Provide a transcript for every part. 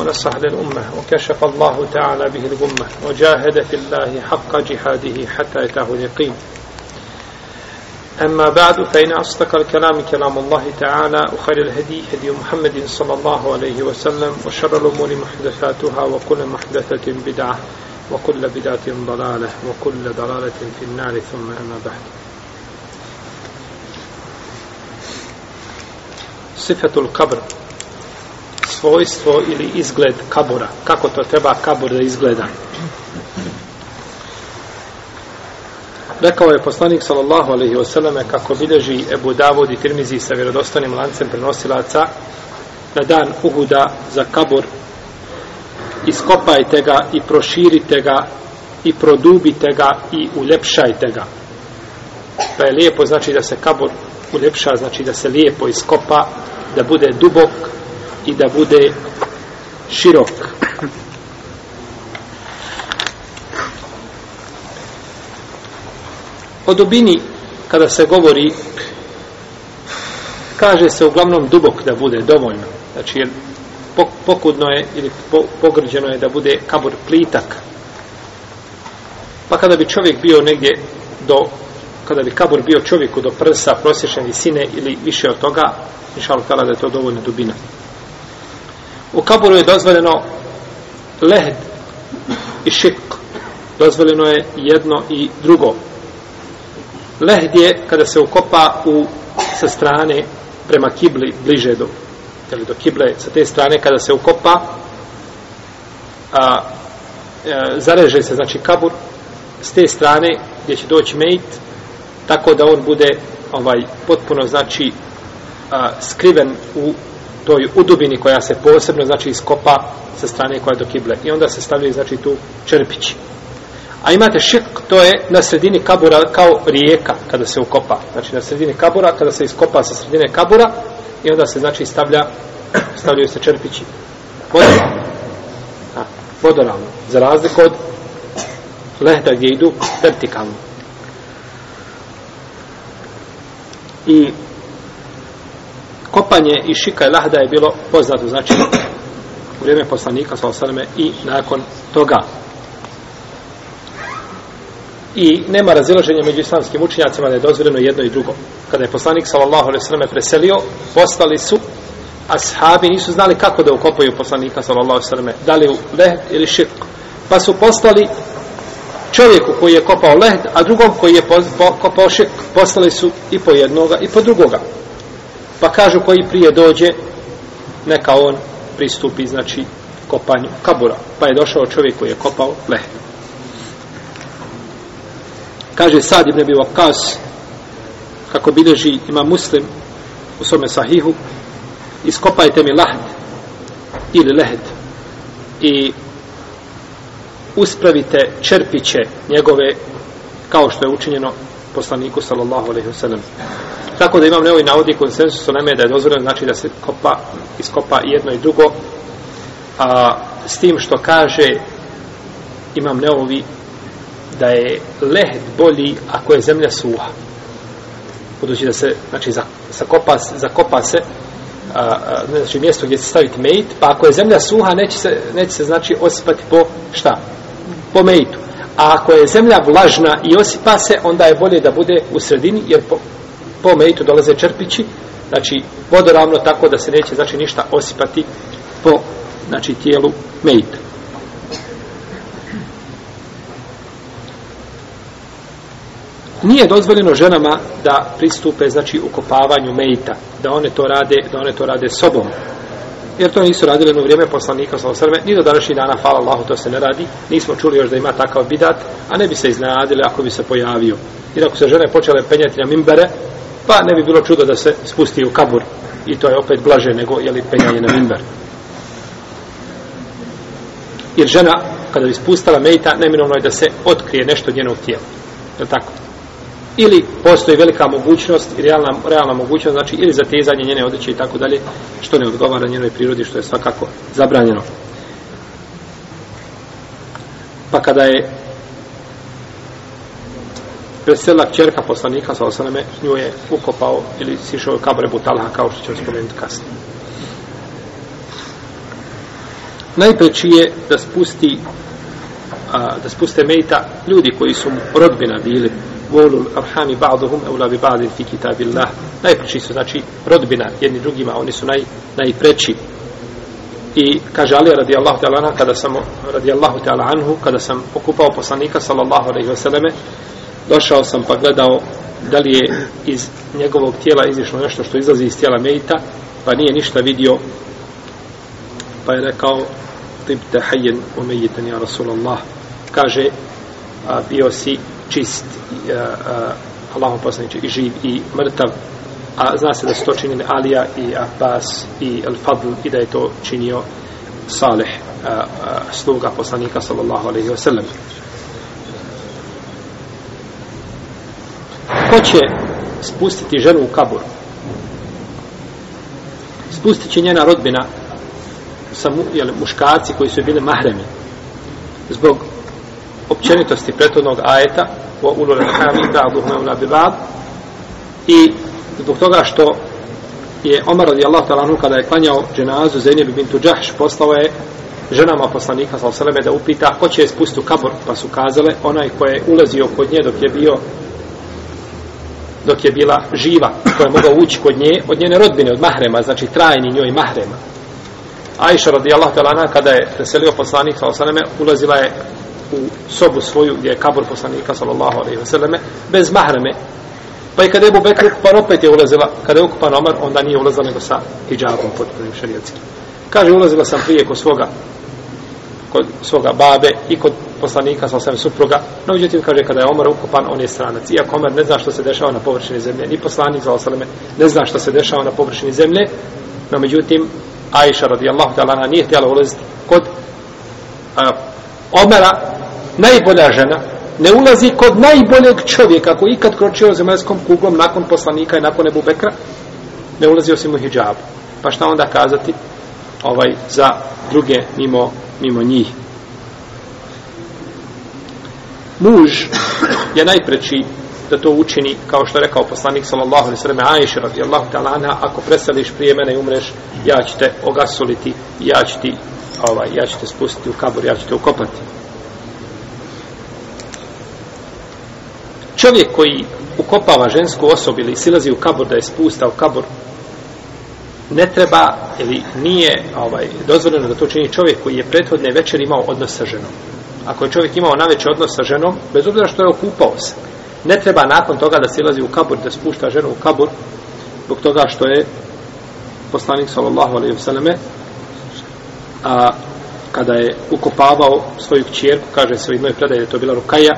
ونصح للأمة وكشف الله تعالى به الغمة وجاهد في الله حق جهاده حتى يتاه اليقين. أما بعد فإن أصدق الكلام كلام الله تعالى وخير الهدي هدي محمد صلى الله عليه وسلم وشر الأمور محدثاتها وكل محدثة بدعة وكل بدعة ضلالة وكل ضلالة في النار ثم أما بعد. صفة القبر. Svojstvo ili izgled kabura. Kako to treba kabur da izgleda? Rekao je poslanik sallallahu alaihi wasallam kako bilježi Ebu Davud i Tirmizi sa vjerodostanim lancem prenosilaca na dan Uhuda za kabur iskopajte ga i proširite ga i produbite ga i uljepšajte ga. Pa je lijepo znači da se kabur uljepša, znači da se lijepo iskopa, da bude dubok i da bude širok. O dubini, kada se govori, kaže se uglavnom dubok da bude dovoljno. Znači, jer pokudno je ili pogrđeno je da bude kabur plitak. Pa kada bi čovjek bio negdje do kada bi kabur bio čovjeku do prsa prosječne visine ili više od toga, inšalu tala da je to dovoljna dubina. U kaburu je dozvoljeno lehd i šik. Dozvoljeno je jedno i drugo. Lehd je kada se ukopa u, sa strane prema kibli bliže do, ili do kible sa te strane kada se ukopa a, a, zareže se znači kabur s te strane gdje će doći mejt tako da on bude ovaj potpuno znači a, skriven u toj udubini koja se posebno znači iskopa sa strane koja je do kible. I onda se stavljaju znači tu čerpići. A imate šik to je na sredini kabura kao rijeka kada se ukopa. Znači na sredini kabura kada se iskopa sa sredine kabura i onda se znači stavlja stavljaju se čerpići. Vodoravno vodoravno za razliku od lehda gdje idu vertikalno. I kopanje i šika i lahda je bilo poznato, znači u vrijeme poslanika sallallahu i nakon toga. I nema razilaženja među islamskim učinjacima da je dozvoljeno jedno i drugo. Kada je poslanik sallallahu alejhi ve selleme preselio, postali su ashabi nisu znali kako da ukopaju poslanika sallallahu alejhi ve selleme, da li u lehd ili šik. Pa su postali čovjeku koji je kopao lehd, a drugom koji je kopao šik, postali su i po jednoga i po drugoga. Pa kažu koji prije dođe, neka on pristupi, znači, kopanju kabura. Pa je došao čovjek koji je kopao leh. Kaže Sad ibn Abi Waqqas, kako bilježi ima muslim u svome sahihu, iskopajte mi lahd ili lehd i uspravite čerpiće njegove kao što je učinjeno poslaniku sallallahu alejhi ve sellem. Tako da imam neovi navodi konsensus o neme da je dozvoljeno znači da se kopa, iskopa jedno i drugo a s tim što kaže imam neovi da je lehd bolji ako je zemlja suha budući da se znači zakopa, zakopa se a, a, znači mjesto gdje se staviti mejt pa ako je zemlja suha neće se, neće se znači osipati po šta? po mejtu a ako je zemlja vlažna i osipa se onda je bolje da bude u sredini jer po, po mejtu dolaze črpići, znači vodoravno tako da se neće znači ništa osipati po znači tijelu mejta. Nije dozvoljeno ženama da pristupe znači ukopavanju mejta, da one to rade, da one to rade sobom. Jer to nisu radili u vrijeme poslanika sa osrme, ni do današnjih dana, hvala Allahu, to se ne radi. Nismo čuli još da ima takav bidat, a ne bi se iznenadili ako bi se pojavio. Jer ako se žene počele penjati na mimbere, pa ne bi bilo čudo da se spusti u kabur i to je opet blaže nego je li penjanje na mimber jer žena kada bi spustala mejta, neminovno je da se otkrije nešto od njenog tijela. Je tako? Ili postoji velika mogućnost, i realna, realna mogućnost, znači ili zatezanje njene odjeće i tako dalje, što ne odgovara njenoj prirodi, što je svakako zabranjeno. Pa kada je presela čerka poslanika sa osaname, nju je ukopao ili sišao u kabre Butalha, kao što ćemo spomenuti kasnije. Najpreći je da spusti a, da spuste mejta ljudi koji su rodbina bili volul arhami ba'duhum eula bi ba'din fi kitabillah. Najpreći su znači rodbina jedni drugima oni su naj, najpreći i kaže Ali radijallahu ta'ala anhu kada sam radijallahu ta'ala anhu kada sam okupao poslanika sallallahu alejhi ve selleme došao sam pa gledao da li je iz njegovog tijela izišlo nešto što izlazi iz tijela Mejta, pa nije ništa vidio, pa je rekao, tibte hajjen umejitan, ja Rasulallah, kaže, a, bio si čist, a, a, Allahom poslaniče, i živ, i mrtav, a zna se da su to činili Alija i Abbas i El Fadl i da je to činio Saleh, a, a, sluga poslanika sallallahu alaihi wasallam. ko će spustiti ženu u kabur spustit će njena rodbina sa mu, jel, muškarci koji su bili mahremi zbog općenitosti prethodnog ajeta u ulule hami ba'duhum ula bi ba'd i zbog toga što je Omar radijallahu ta'ala kada je klanjao dženazu Zainab bintu Džahš poslao je ženama poslanika sallallahu da upita ko će je spustiti u kabur pa su kazale onaj ko je ulazio kod nje dok je bio dok je bila živa, ko je mogao ući kod nje, od njene rodbine, od mahrema, znači trajni njoj mahrema. Aisha radijallahu talana, kada je preselio poslanik sallallahu ulazila je u sobu svoju gdje je kabur poslanika sallallahu alaihi wasallam bez mahreme. Pa i kada je Ebu Bekr ukupan, opet je ulazila, kada je ukupan Omar, onda nije ulazila nego sa hijabom potpunim šarijetskim. Kaže, ulazila sam prije kod svoga kod svoga babe i kod poslanika sa osam supruga. No, međutim, kaže, kada je Omar ukopan, on je stranac. Iako Omar ne zna što se dešava na površini zemlje, ni poslanik za osaleme ne zna što se dešava na površini zemlje, no, međutim, Aisha radijallahu ta'ala nije htjela ulaziti kod a, Omera, najbolja žena, ne ulazi kod najboljeg čovjeka koji ikad kročio zemaljskom kuglom nakon poslanika i nakon Ebu Bekra, ne ulazi osim u hijabu. Pa šta onda kazati ovaj za druge mimo, mimo njih? muž je najpreći da to učini kao što je rekao poslanik sallallahu alejhi ve sellem Ajša radijallahu ta'ala anha ako preseliš prije mene i umreš ja ću te ogasoliti ja ću ti ovaj ja ću te spustiti u kabur ja ću te ukopati. Čovjek koji ukopava žensku osobu ili silazi u kabur da je spusta u kabur ne treba ili nije ovaj dozvoljeno da to čini čovjek koji je prethodne večeri imao odnos sa ženom. Ako je čovjek imao najveći odnos sa ženom, bez obzira što je okupao se, ne treba nakon toga da silazi u kabur, da spušta ženu u kabur, zbog toga što je poslanik sallallahu alaihi vseleme, a kada je ukopavao svoju kćerku, kaže se u jednoj predaji da je to bila Rukaja,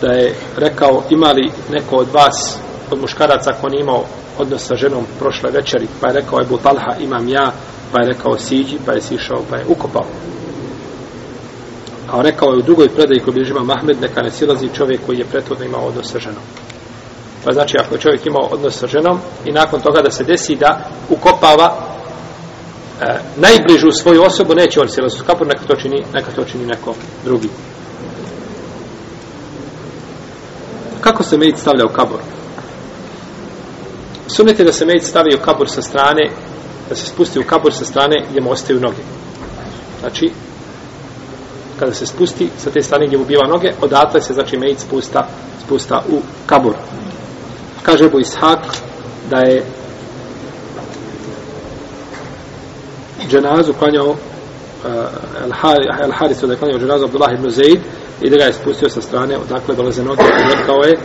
da je rekao ima li neko od vas, od muškaraca ko nije imao odnos sa ženom prošle večeri, pa je rekao Ebu Talha imam ja, pa je rekao siđi, pa je sišao, pa je ukopao. A rekao je u drugoj predaji koji bilježi imam Ahmed, neka ne silazi čovjek koji je prethodno imao odnos sa ženom. Pa znači, ako je čovjek imao odnos sa ženom i nakon toga da se desi da ukopava e, najbližu svoju osobu, neće on silaziti u kapur, neka to čini, neka to čini neko drugi. Kako se mejit stavlja u kabor? Sunet je da se mejit stavi u kabor sa strane, da se spusti u kabor sa strane gdje mu ostaju noge. Znači, kada se spusti sa te strane gdje mu biva noge, odatle se znači mejit spusta, spusta u kabur. Kaže Ebu Ishak da je dženazu klanjao uh, El Harisu da je klanjao dženazu Abdullah ibn Zaid i da ga je spustio sa strane odakle dolaze noge i rekao je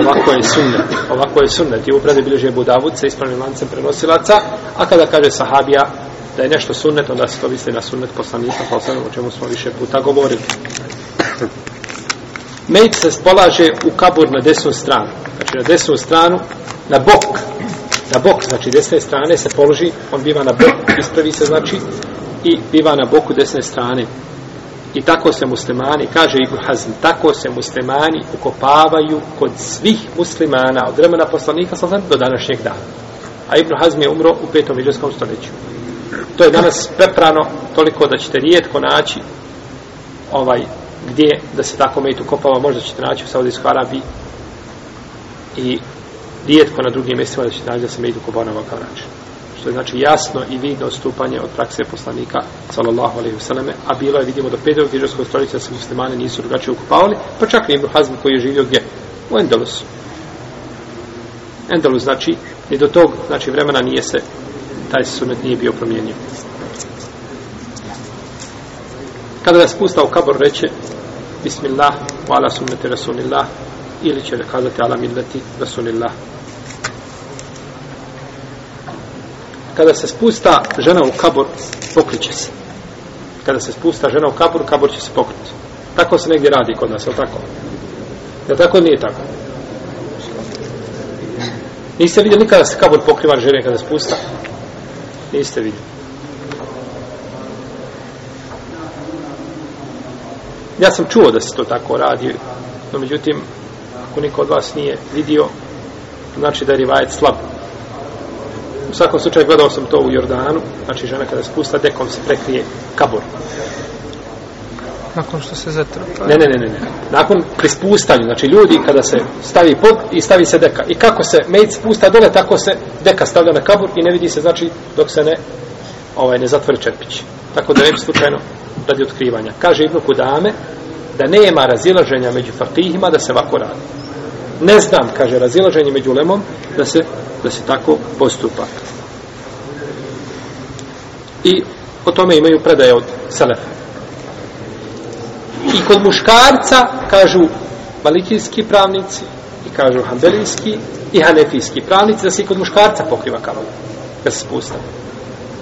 ovako je sunnet ovako je sunnet i upravo bilježi Ebu Davud sa ispravnim lancem prenosilaca a kada kaže sahabija da je nešto sunnet, onda se to misli na sunnet poslanika, poslanika o čemu smo više puta govorili. Mejt se spolaže u kabur na desnu stranu. Znači na desnu stranu, na bok. Na bok, znači desne strane se položi, on biva na bok, ispravi se, znači, i biva na boku desne strane. I tako se muslimani, kaže Ibn Hazm, tako se muslimani ukopavaju kod svih muslimana od vremena poslanika sa do današnjeg dana. A Ibn Hazm je umro u petom iđarskom stoljeću. To je danas preprano toliko da ćete rijetko naći ovaj gdje da se tako mejt ukopava, možda ćete naći u Saudijskoj Arabiji. I rijetko na drugim mjestima da ćete naći da se mejt ukopava na ovakav način. Što je znači jasno i vidno odstupanje od prakse poslanika sallallahu alejhi ve selleme a bilo je vidimo do 5. hidžrskog stoljeća da se muslimani nisu drugačije okupavali pa čak i Ibn Hazm koji je živio gdje? U Endelusu Endelus znači ni do tog znači vremena nije se taj sunet nije bio promijenio kada ga spusta u kabor reče Bismillah wa ala sunnati Rasulillah ili će kazati ala millati Rasulillah kada se spusta žena u kabor, pokriće se. Kada se spusta žena u kabor, kabor će se pokriti. Tako se negdje radi kod nas, je tako? Je tako nije tako? Niste vidjeli nikada se kabor pokriva žene kada spusta? Niste vidjeli. Ja sam čuo da se to tako radi, no međutim, ako niko od vas nije vidio, znači da je rivajet slab u svakom slučaju gledao sam to u Jordanu znači žena kada spusta dekom se prekrije kabor nakon što se zatrpa ne, ne, ne, ne, ne. nakon pri spustanju znači ljudi kada se stavi pod i stavi se deka i kako se mejt spusta dole tako se deka stavlja na kabur i ne vidi se znači dok se ne ovaj ne zatvori čerpić tako da ne bi slučajno radi otkrivanja kaže Ibnu Kudame da nema razilaženja među fakihima da se ovako radi ne znam, kaže, razilaženje među lemom da se da se tako postupa. I o tome imaju predaje od Selefa. I kod muškarca kažu malikijski pravnici i kažu hambelijski i hanefijski pravnici da se i kod muškarca pokriva kavala. Da se spusta.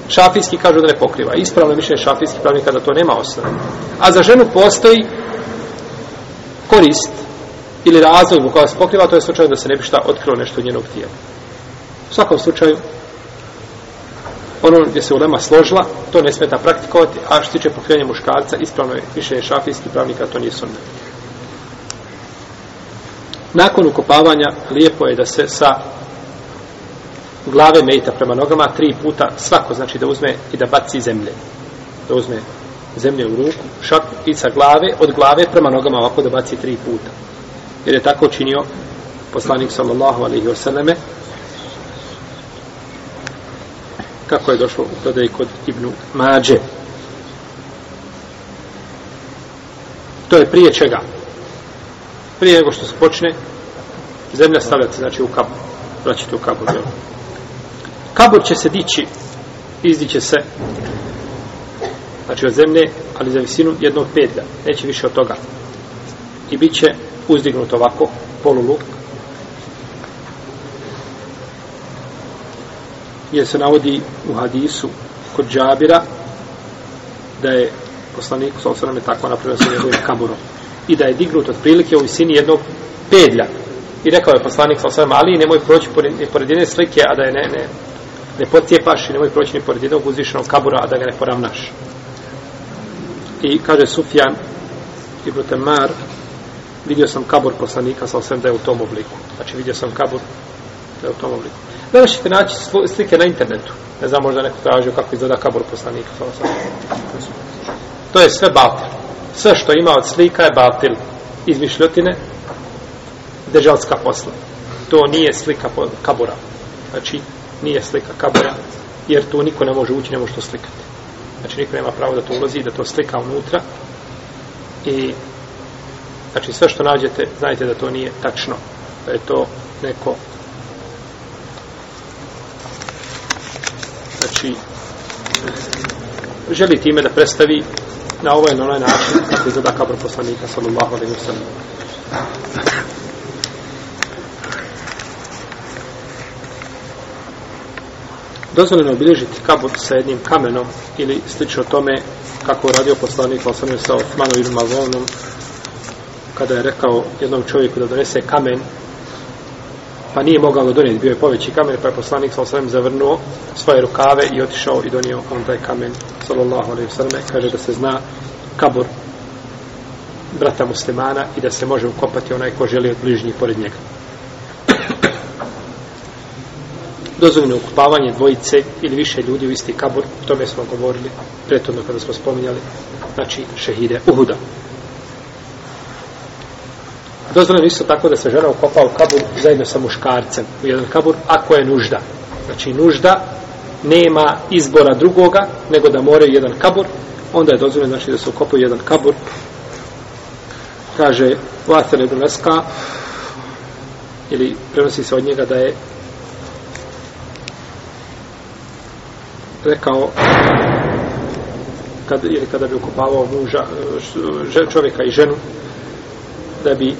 Šafijski kažu da ne pokriva. Ispravno više je šafijski pravnika kada to nema osnove. A za ženu postoji korist ili razlog u koja se pokriva, to je slučaj da se ne bi šta otkrilo nešto od njenog tijela. U svakom slučaju, ono gdje se ulema složila, to ne smeta praktikovati, a što tiče pokrivanja muškarca, ispravno je više je šafijski pravnika, to nije sunnet. Nakon ukopavanja, lijepo je da se sa glave mejta prema nogama tri puta svako, znači da uzme i da baci zemlje. Da uzme zemlje u ruku, šaku i sa glave, od glave prema nogama ovako da baci tri puta. Jer je tako činio poslanik sallallahu alaihi wasallame kako je došlo u prodaj kod Ibnu Mađe. To je prije čega? Prije nego što se počne zemlja stavljati, znači u kabur. Vraćate u kabur, jel? Kabur će se dići, izdiće se, znači od zemlje, ali za visinu jednog pedlja. Neće više od toga. I bit će uzdignut ovako, poluluk, jer se navodi u hadisu kod Džabira da je poslanik sa osram je tako napravio sa njegovim kaburom i da je dignut otprilike u visini jednog pedlja. I rekao je poslanik sa osram ali nemoj proći pored jedne slike a da je ne, ne, ne potjepaš i nemoj proći ni pored jednog uzvišenog kabura a da ga ne poravnaš. I kaže Sufjan i Brutemar vidio sam kabur poslanika sa osram da je u tom obliku. Znači vidio sam kabur da je u tom obliku. Danas ćete naći slike na internetu. Ne znam, možda neko tražio kako izgleda kabor poslanika. To je sve batil. Sve što ima od slika je batil. Izmišljotine, dežalska posla. To nije slika kabora. Znači, nije slika kabora, jer tu niko ne može ući, ne može to slikati. Znači, niko nema pravo da to ulazi, da to slika unutra. I, znači, sve što nađete, znajte da to nije tačno. Da je to neko znači želi time da predstavi na ovaj na onaj način kako izgleda kabr poslanika sallallahu alaihi wa sallam. Dozvoljeno obilježiti kabur sa jednim kamenom ili slično tome kako je radio poslanik sallallahu sa Osmanom ibn Mazonom kada je rekao jednom čovjeku da donese kamen pa nije mogao ga donijeti, bio je poveći kamen, pa je poslanik sa osvrame zavrnuo svoje rukave i otišao i donio on taj kamen, sallallahu alaihi sallam, kaže da se zna kabur brata muslimana i da se može ukopati onaj ko želi od bližnjih pored njega. Dozvoljeno ukupavanje dvojice ili više ljudi u isti kabur, o tome smo govorili prethodno kada smo spominjali, znači šehide Uhuda. Dozvoljeno isto tako da se žena ukopa u kabur zajedno sa muškarcem u jedan kabur, ako je nužda. Znači nužda nema izbora drugoga, nego da moraju jedan kabur, onda je dozvoljeno znači da se ukopaju jedan kabur kaže Vatel ibn Leska ili prenosi se od njega da je rekao kad, ili kada bi ukopavao muža, eh, čovjeka i ženu da bi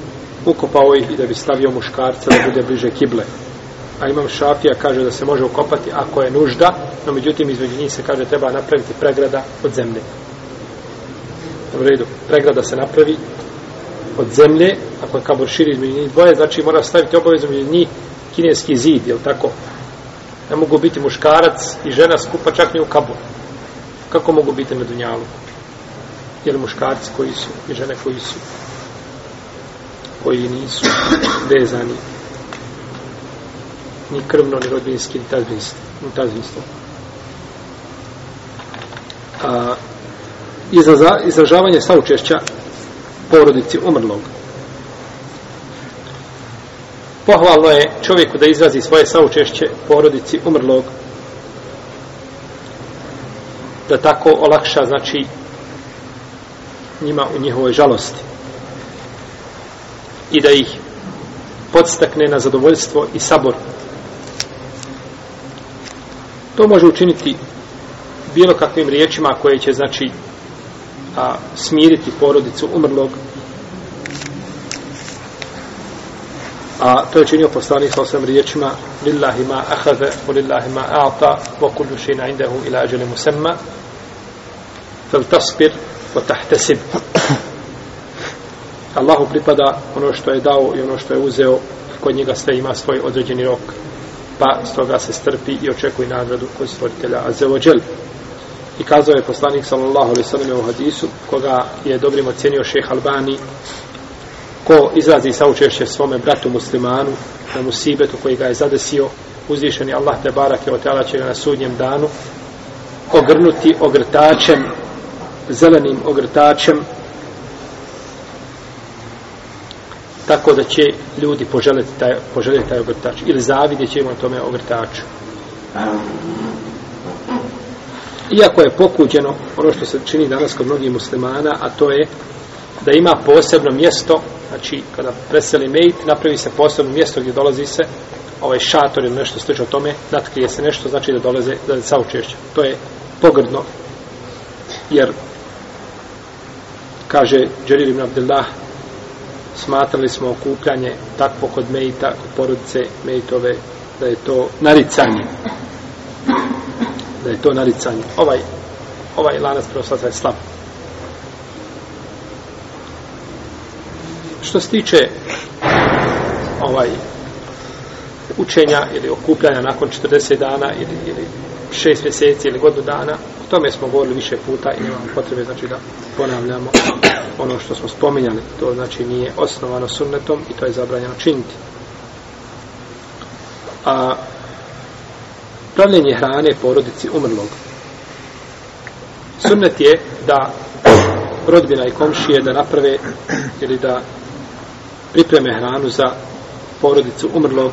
ukopao ih i da bi stavio muškarca da bude bliže kible. A imam šafija kaže da se može ukopati ako je nužda, no međutim između njih se kaže treba napraviti pregrada od zemlje. U redu, pregrada se napravi od zemlje, ako je kabor širi između njih dvoje, znači mora staviti obavezno između njih kineski zid, je tako? Ne mogu biti muškarac i žena skupa čak ni u kabor. Kako mogu biti na dunjalu? Jer muškarci koji su i žene koji su koji nisu vezani ni krvno, ni rodbinski, ni tazvinstvo. A, izražavanje saučešća porodici umrlog. Pohvalno je čovjeku da izrazi svoje saučešće porodici umrlog, da tako olakša, znači, njima u njihovoj žalosti i da ih podstakne na zadovoljstvo i sabor. To može učiniti bilo kakvim riječima koje će, znači, a, smiriti porodicu umrlog. A to je činio poslanik sa osam riječima Lillahi ma ahade, u lillahi ma a'ta, wa kullu šina indahu ila ađele musemma, fel tasbir wa tahtesib. Allahu pripada ono što je dao i ono što je uzeo, kod njega sve ima svoj određeni rok, pa stoga se strpi i očekuje nagradu kod stvoritelja Azeođel. I kazao je poslanik sallallahu alaihi sallam u hadisu, koga je dobrim ocenio šeh Albani, ko izrazi saučešće svome bratu muslimanu, na musibetu koji ga je zadesio, uzvišeni Allah te barak je otela će ga na sudnjem danu, ogrnuti ogrtačem, zelenim ogrtačem, tako da će ljudi poželjeti taj, poželjeti taj ogrtač. Ili zavidjet će im tome ogrtaču. Iako je pokuđeno ono što se čini danas kod mnogih muslimana a to je da ima posebno mjesto znači kada preseli mejt napravi se posebno mjesto gdje dolazi se ovaj šator ili nešto slično tome natkrije se nešto znači da dolaze da je saučešće. To je pogrdno. Jer kaže Đerir ibn Abdullah smatrali smo okupljanje takvo kod mejta, kod porodice mejtove, da je to naricanje. Da je to naricanje. Ovaj, ovaj lanac proslata je slab. Što se tiče ovaj učenja ili okupljanja nakon 40 dana ili, ili 6 mjeseci ili godinu dana, o tome smo govorili više puta i nemamo potrebe znači da ponavljamo ono što smo spominjali, to znači nije osnovano sunnetom i to je zabranjeno činiti. A pravljenje hrane porodici umrlog. Sunnet je da rodbina i komšije da naprave ili da pripreme hranu za porodicu umrlog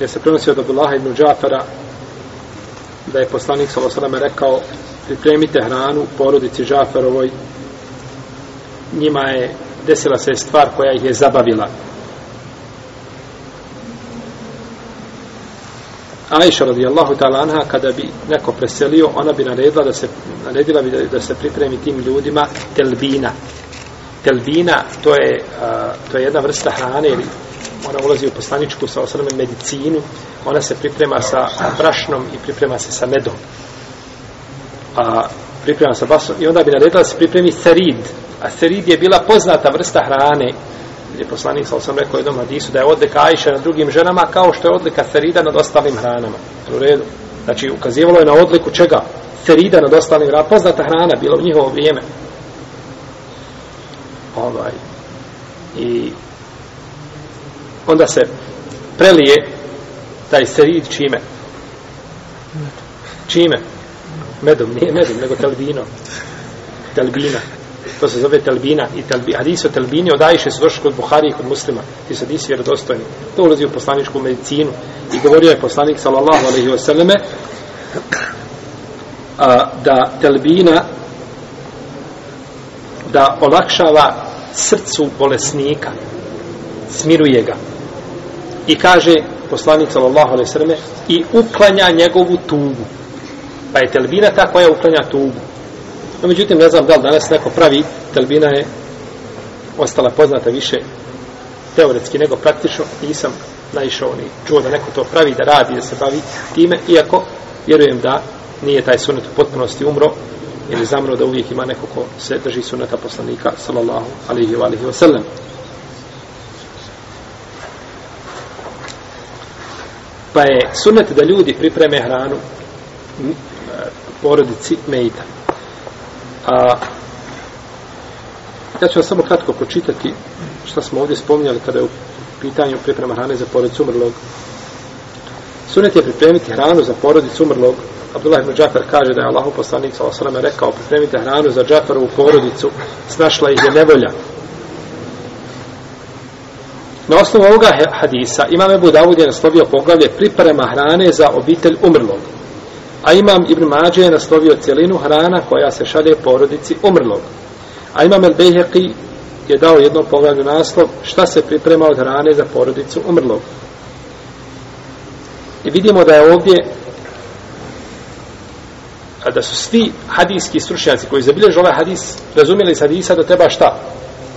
jer se prenosi od Abdullaha ibn Džafara da je poslanik s.a.v. rekao pripremite hranu porodici Žaferovoj njima je desila se stvar koja ih je zabavila. Aisha radijallahu ta'ala anha kada bi neko preselio, ona bi naredila da se naredila bi da, da se pripremi tim ljudima telbina. Telbina to je a, to je jedna vrsta hrane ili ona ulazi u poslaničku sa osnovnom medicinu, ona se priprema sa brašnom i priprema se sa medom. A priprema sa basom i onda bi naredila da se pripremi serid. a serid je bila poznata vrsta hrane je poslanik sa sam rekao jednom hadisu da je odlika Ajša na drugim ženama kao što je odlika serida nad ostalim hranama. U redu. Znači, ukazivalo je na odliku čega? Serida nad ostalim hranama. Poznata hrana bila u njihovo vrijeme. Ovaj. I onda se prelije taj serid čime? Čime? Medom, nije medom, nego telbinom. Telbina. To se zove telbina i telbi. Hadis o telbini od Ajše su došli kod Buhari i kod muslima. Ti su hadisi vjerodostojni. To ulazi u poslaničku medicinu. I govorio je poslanik sallallahu alaihi wasallame a, da telbina da olakšava srcu bolesnika smiruje ga i kaže poslanik sallallahu alejhi ve selleme i uklanja njegovu tugu. Pa je telbina ta koja uklanja tugu. No, međutim, ne znam da li danas neko pravi, telbina je ostala poznata više teoretski nego praktično, nisam naišao ni čuo da neko to pravi, da radi, da se bavi time, iako vjerujem da nije taj sunet u potpunosti umro, ili zamro da uvijek ima neko ko se drži suneta poslanika, sallallahu alaihi wa alaihi wa sallam. Pa je sunet da ljudi pripreme hranu porodici Mejta. A, ja ću vam samo kratko pročitati šta smo ovdje spominjali kada je u pitanju priprema hrane za porodicu umrlog. Sunet je pripremiti hranu za porodicu umrlog. Abdullah ibn Džafar kaže da je Allahu poslanik s.a.v. rekao pripremite hranu za Džafarovu porodicu, snašla ih je nevolja. Na osnovu ovoga hadisa imam Ebu Davud je naslovio poglavlje priprema hrane za obitelj umrlog. A imam Ibn Mađe je naslovio cijelinu hrana koja se šalje porodici umrlog. A imam El Beheqi je dao jedno poglavlje naslov šta se priprema od hrane za porodicu umrlog. I vidimo da je ovdje da su svi hadijski stručnjaci koji zabilježu ovaj hadis razumijeli iz hadisa da treba šta?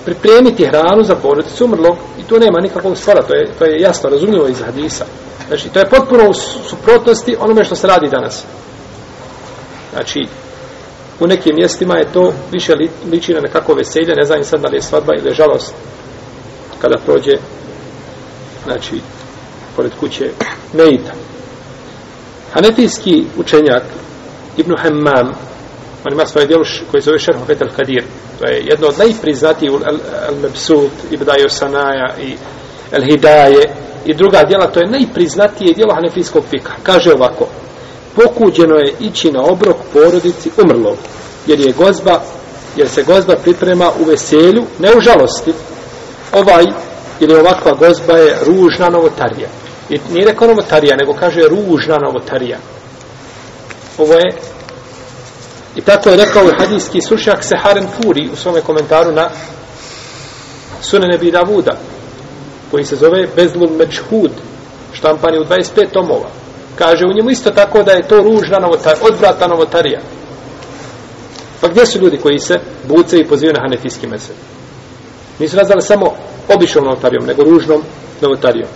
Pripremiti hranu za porodicu umrlog i tu nema nikakvog spora, to je, to je jasno, razumljivo iz hadisa. Znači, to je potpuno u suprotnosti onome što se radi danas. Znači, u nekim mjestima je to više li, liči na nekako veselje, ne znam sad da li je svadba ili je žalost kada prođe znači, pored kuće Neita. Hanetijski učenjak Ibn Hammam on ima svoje djelo koje zove Šerhu Fetel Kadir to je jedno od najpriznatijih Al-Mebsut, Ibdaju Sanaja i Al-Hidaje i druga djela, to je najpriznatije djelo Hanefijskog fika. Kaže ovako, pokuđeno je ići na obrok porodici umrlog, jer je gozba, jer se gozba priprema u veselju, ne u žalosti, ovaj ili ovakva gozba je ružna novotarija. I nije rekao novotarija, nego kaže ružna novotarija. Ovo je I tako je rekao i hadijski sušak Seharen Furi u svome komentaru na Sunene Bi Davuda, koji se zove Bezlul Mečhud, štampan je u 25 tomova. Kaže u njemu isto tako da je to ružna novotarija, odvrata novotarija. Pa gdje su ljudi koji se buce i pozivaju na hanefijski mesel? Nisu nazvali samo običnom novotarijom, nego ružnom novotarijom.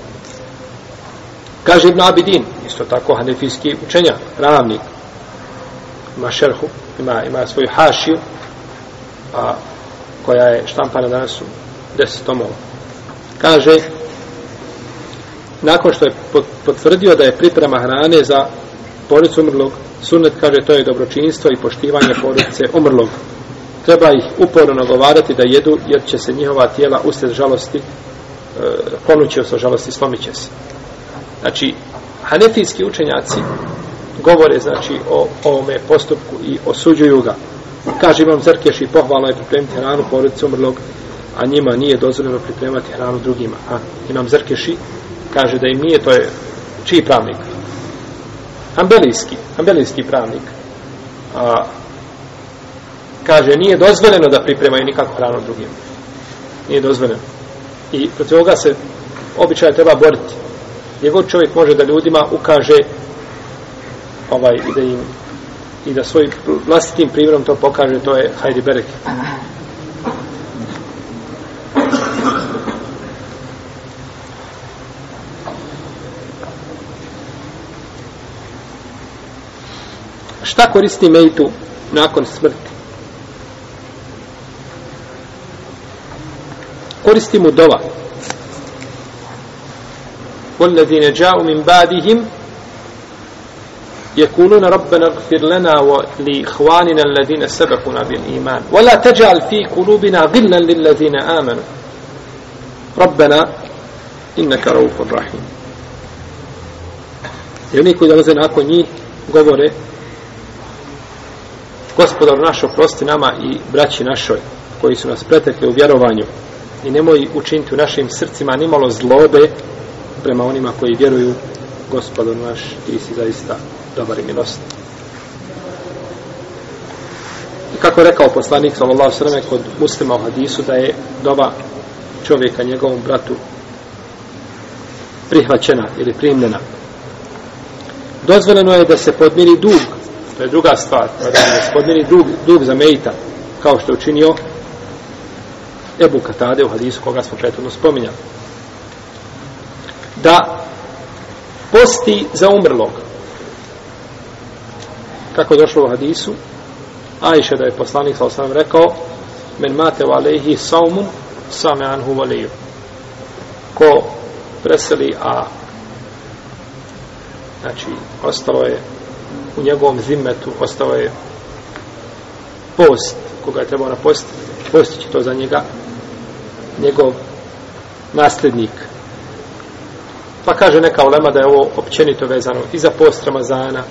Kaže Ibn Abidin, isto tako hanefijski učenja, pravnik, mašerhu, ima, ima svoju hašiju, a, koja je štampana danas u deset tomova. Kaže, nakon što je potvrdio da je priprema hrane za porodicu umrlog, sunet kaže to je dobročinstvo i poštivanje porodice umrlog. Treba ih uporno nagovarati da jedu, jer će se njihova tijela usred žalosti, e, ponuće se žalosti, slomit će se. Znači, hanefijski učenjaci govore znači o ovome postupku i osuđuju ga. Kaže imam Zrkeš i pohvalno je pripremiti hranu porodicu umrlog, a njima nije dozvoljeno pripremati hranu drugima. A imam Zrkeši, kaže da im nije, to je čiji pravnik? Ambelijski, ambelijski pravnik. A, kaže, nije dozvoljeno da pripremaju nikako hranu drugim. Nije dozvoljeno. I protiv ovoga se običaj treba boriti. Njegov čovjek može da ljudima ukaže ovaj i da im i da svoj vlastitim primjerom to pokaže, to je hajdi berek. Šta koristi mejtu nakon smrti? koristi mu dova. والذين جاءوا من بعدهم يقولون ربنا اغفر لنا ولإخواننا الذين سبقونا بالإيمان ولا تجعل في قلوبنا غلا للذين آمنوا ربنا إنك رؤوف رحيم I oni koji dolaze nakon njih govore Gospodar naš oprosti nama i braći našoj koji su nas pretekli u vjerovanju i nemoj učiniti u našim srcima nimalo zlobe prema onima koji vjeruju Gospodar naš ti si zaista dobar i milost. I kako je rekao poslanik sallallahu sallam kod muslima u hadisu da je doba čovjeka njegovom bratu prihvaćena ili primljena. Dozvoljeno je da se podmiri dug, to je druga stvar, da se podmiri dug, dug za mejta, kao što je učinio Ebu Katade u hadisu koga smo prethodno spominjali. Da posti za umrlog, kako je došlo u hadisu, Ajše da je poslanik sa osam rekao, men mate u alehi saumun, same anhu valiju. Ko preseli, a znači, ostalo je u njegovom zimmetu, ostalo je post, koga je trebao napostiti, postići to za njega, njegov nasljednik. Pa kaže neka ulema da je ovo općenito vezano i za post Ramazana,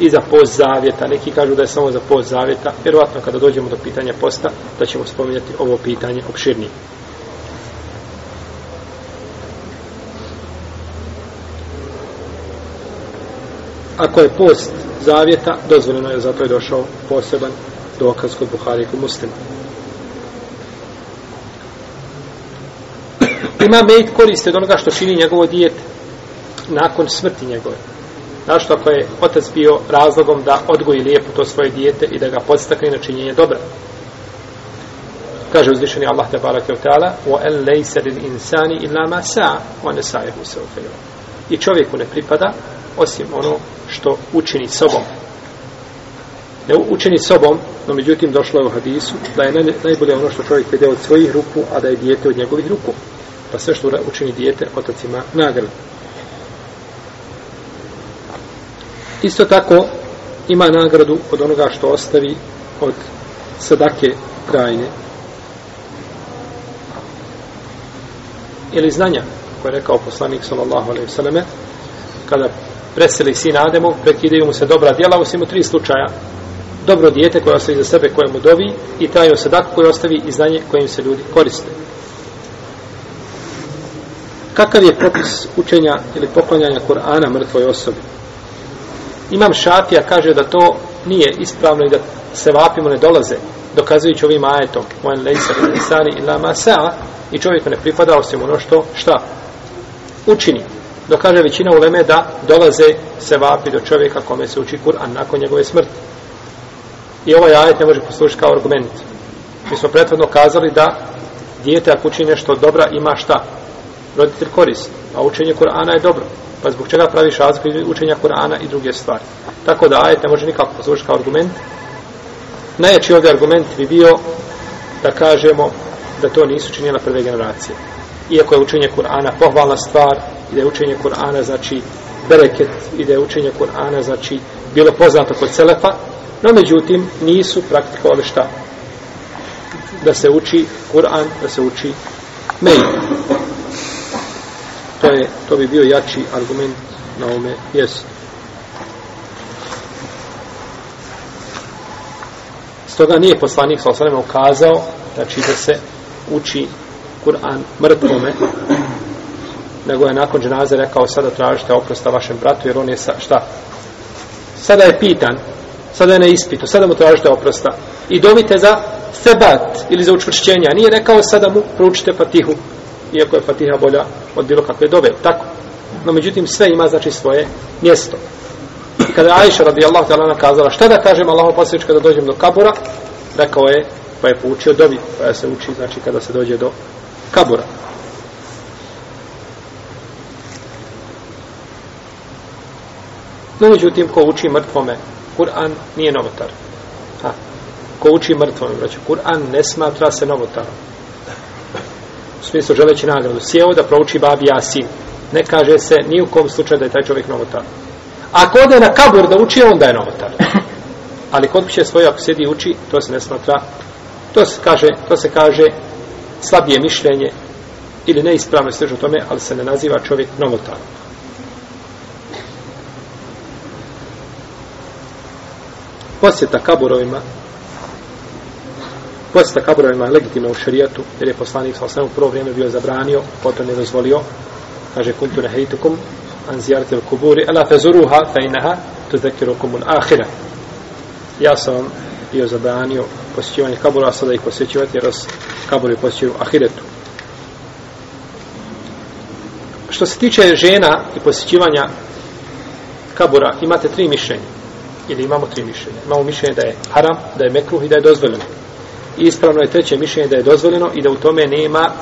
i za post zavjeta. Neki kažu da je samo za post zavjeta. Vjerovatno kada dođemo do pitanja posta, da ćemo spominjati ovo pitanje opširnije. Ako je post zavjeta, dozvoljeno je, zato je došao poseban dokaz kod Buhari kod muslima. Ima mejt koriste od onoga što čini njegovo dijete nakon smrti njegove Našto ako je otac bio razlogom da odgoji lijepo to svoje dijete i da ga podstakne na činjenje dobra. Kaže uzvišeni Allah te barake u ta'ala وَأَنْ لَيْسَ لِلْإِنسَانِ إِلَّا مَا سَعَ وَنَسَعِهُ سَوْفَيُوا I čovjeku ne pripada osim ono što učini sobom. Ne učini sobom, no međutim došlo je u hadisu da je najbolje ono što čovjek vede od svojih ruku, a da je dijete od njegovih ruku. Pa sve što učini dijete, otac ima nagradu. Isto tako ima nagradu od onoga što ostavi od sadake krajine. Ili znanja, koje je rekao poslanik sallallahu alaihi vseleme, kada preseli sin Ademu, prekidaju mu se dobra djela, osim u tri slučaja. Dobro dijete koje ostavi za sebe, koje mu dovi, i taj sadak koji ostavi i znanje kojim se ljudi koriste. Kakav je propis učenja ili poklanjanja Kur'ana mrtvoj osobi? Imam Šafija kaže da to nije ispravno i da se vapimo ne dolaze, dokazujući ovim ajetom, mojen lejsa ili nisani ila masa, i čovjeku ne pripada osim ono što, šta? Učini. Dokaže većina uleme da dolaze se vapi do čovjeka kome se uči Kur'an nakon njegove smrti. I ovaj ajet ne može poslušati kao argument. Mi smo prethodno kazali da dijete ako učini nešto dobra ima šta? Roditelj korist. A učenje Kur'ana je dobro. Pa zbog čega praviš razliku učenja Kur'ana i druge stvari. Tako da ajet ne može nikako poslušati kao argument. Najjači ovdje argument bi bio da kažemo da to nisu činjela prve generacije. Iako je učenje Kur'ana pohvalna stvar i da je učenje Kur'ana znači bereket i da je učenje Kur'ana znači bilo poznato kod Selefa, no međutim nisu praktikovali šta? Da se uči Kur'an, da se uči mail to je to bi bio jači argument na ome mjestu. Stoga nije poslanik sa osanem ukazao znači da se uči Kur'an mrtvome nego je nakon dženaze rekao sada tražite oprosta vašem bratu jer on je sa, šta? Sada je pitan sada je na ispitu, sada mu tražite oprosta i dovite za sebat ili za učvršćenje, a nije rekao sada mu proučite patihu iako je Fatiha bolja od bilo kakve dove, tako. No, međutim, sve ima, znači, svoje mjesto. Kada je Aisha radijallahu ta'ala kazala šta da kažem Allahu posljednič kada dođem do kabura, rekao je, pa je poučio dobi, pa je se uči, znači, kada se dođe do kabura. No, međutim, ko uči mrtvome, Kur'an nije novotar. Ha. Ko uči mrtvome, znači, Kur'an ne smatra se novotarom smislu želeći nagradu, sjeo da prouči babi Jasin. Ne kaže se ni u kom slučaju da je taj čovjek novotar. Ako ode na kabur da uči, onda je novotar. Ali kod piše svoje, ako sjedi i uči, to se ne smatra, to se kaže, to se kaže slabije mišljenje ili neispravno sveže tome, ali se ne naziva čovjek novotarom. Posjeta kaburovima posjeta kaburovima je legitimna u šarijatu, jer je poslanik sa osnovu u prvo vrijeme bio zabranio, potom je dozvolio, kaže kuntu nehejtukum, an zijarete u kuburi, ala fezuruha, fe inaha, tu zekirukum un ahira. Ja sam vam bio zabranio posjećivanje kabura, a sada ih posjećivati, jer kaburi posjećuju ahiretu. Što se tiče žena i posjećivanja kabura, imate tri mišljenja. Ili imamo tri mišljenja. Imamo mišljenje da je haram, da je mekruh i da je dozvoljeno. I ispravno je treće mišljenje da je dozvoljeno i da u tome nema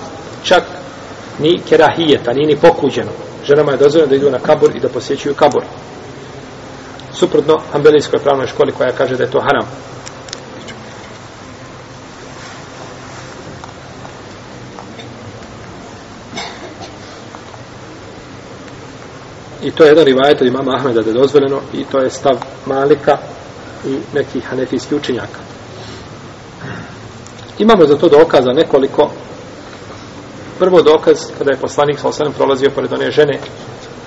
čak ni kerahijeta, ni ni pokuđeno. Ženama je dozvoljeno da idu na kabur i da posjećuju kabur. Suprotno ambelijskoj pravnoj školi koja kaže da je to haram. I to je jedan rivajet od imama Ahmeda da je dozvoljeno i to je stav Malika i nekih hanefijskih učenjaka. Imamo za to dokaza nekoliko. Prvo dokaz kada je poslanik sa osanem prolazio pored one žene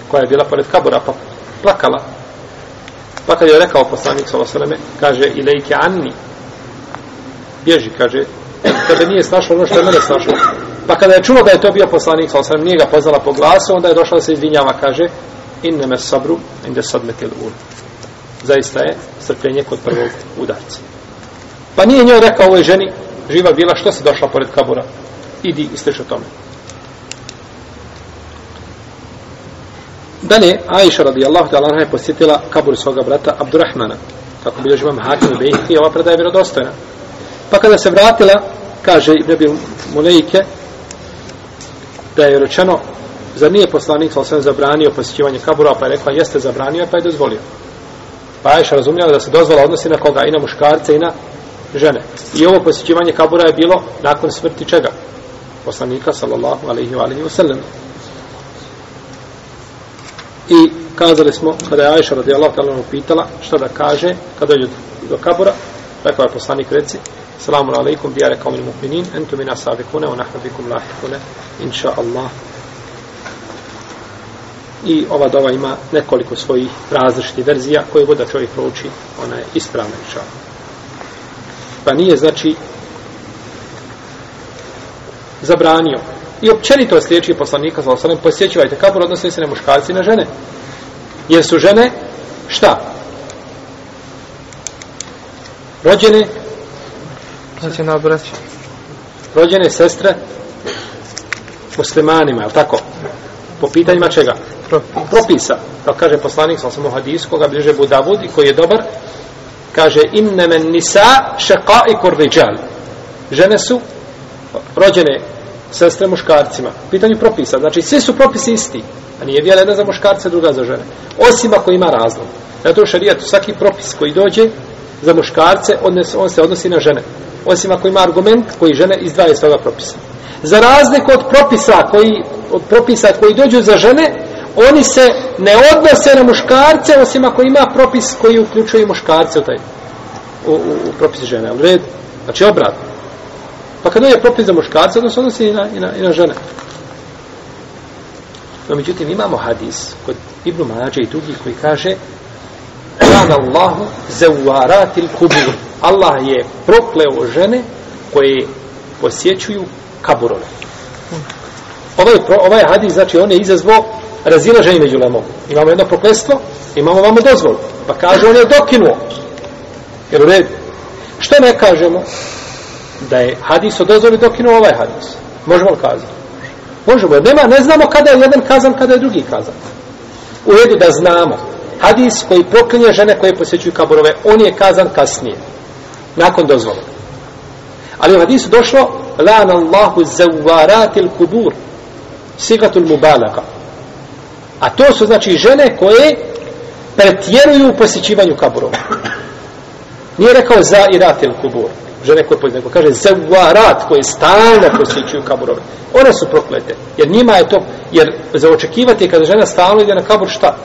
koja je bila pored kabura pa plakala. Pa kad je rekao poslanik sa osaneme, kaže ilejke anni bježi, kaže tebe nije snašlo ono što je mene snašlo. Pa kada je čuo da je to bio poslanik sa osanem, nije ga poznala po glasu, onda je došla da se izvinjava, kaže inneme sabru inde sadmetil ul. Zaista je strpljenje kod prvog udarca. Pa nije njoj rekao ovoj ženi, živa bila, što se došla pored kabura? Idi i stiš o tome. Dalje, Aisha radijallahu ta'ala je posjetila kabur svoga brata Abdurrahmana. Kako bilo živam Hakim i Bejhti, ova predaja je vjerodostojna. Pa kada se vratila, kaže Ibn Abi Mulejke, da je rečeno, zar nije poslanik sam zabranio posjećivanje kabura, pa je rekla, jeste zabranio, pa je dozvolio. Pa Aisha razumljala da se dozvola odnosi na koga, i na muškarce, i na žene. I ovo posjećivanje kabura je bilo nakon smrti čega? Poslanika, sallallahu alaihi wa alaihi wa sallam. I kazali smo, kada je Aisha radijallahu ta'ala upitala šta da kaže, kada je do kabura, rekao je poslanik reci, Salamu alaikum, dijare kao min mu'minin, entu mina sabikune, u nahnu bikum lahikune, inša Allah. I ova dova ima nekoliko svojih različitih verzija, koje god da čovjek prouči, ona je ispravna, inša Allah. Pa nije, znači, zabranio. I općenito sliječi poslanika, za osanem, posjećivajte kabur, odnosno se na muškarci i na žene. Jer su žene, šta? Rođene? Rođena braća. Rođene sestre muslimanima, je tako? Po pitanjima čega? Propisa. Propisa. Kao kaže poslanik, sam sam u hadisu, koga bliže Budavud i koji je dobar, kaže inne men nisa šaqaikur rijal. Žene su rođene sestre muškarcima. Pitanje propisa. Znači, svi su propisi isti. A nije vjela jedna za muškarce, druga za žene. Osim ako ima razlog. Zato u šarijetu svaki propis koji dođe za muškarce, on se odnosi na žene. Osim ako ima argument koji žene izdvaje svoga propisa. Za razliku od propisa koji, od propisa koji dođu za žene, oni se ne odnose na muškarce, osim ako ima propis koji uključuje muškarce u taj u, u, u propis žene. U red, znači obratno. Pa kad je propis za muškarce, odnosno se odnosi i na, i na, i na žene. No, međutim, imamo hadis kod Ibnu Mađe i drugih koji kaže Kana Allahu zevaratil kubur. Allah je prokleo žene koje posjećuju kaburove. Ovaj, ovaj hadis, znači, on je izazvao razilaženje među lemom. Imamo jedno proklestvo, imamo vamo dozvolu. Pa kaže, on je dokinuo. Jer u redu. Što ne kažemo? Da je hadis o dozvoli dokinuo ovaj hadis. Možemo li kazati? Možemo, jer nema, ne znamo kada je jedan kazan, kada je drugi kazan. U redu da znamo. Hadis koji proklinje žene koje posjećuju kaburove, on je kazan kasnije. Nakon dozvola. Ali u hadisu došlo Lan Allahu zawaratil kubur sigatul mubalaka. A to su znači žene koje pretjeruju u posjećivanju kaburova. Nije rekao za iratil kubur. žene koje posjećuju, nego kaže rat koje stalno posjećuju kaburove. One su proklete, jer njima je to, jer za očekivati je kada žena stalno ide na kabur šta?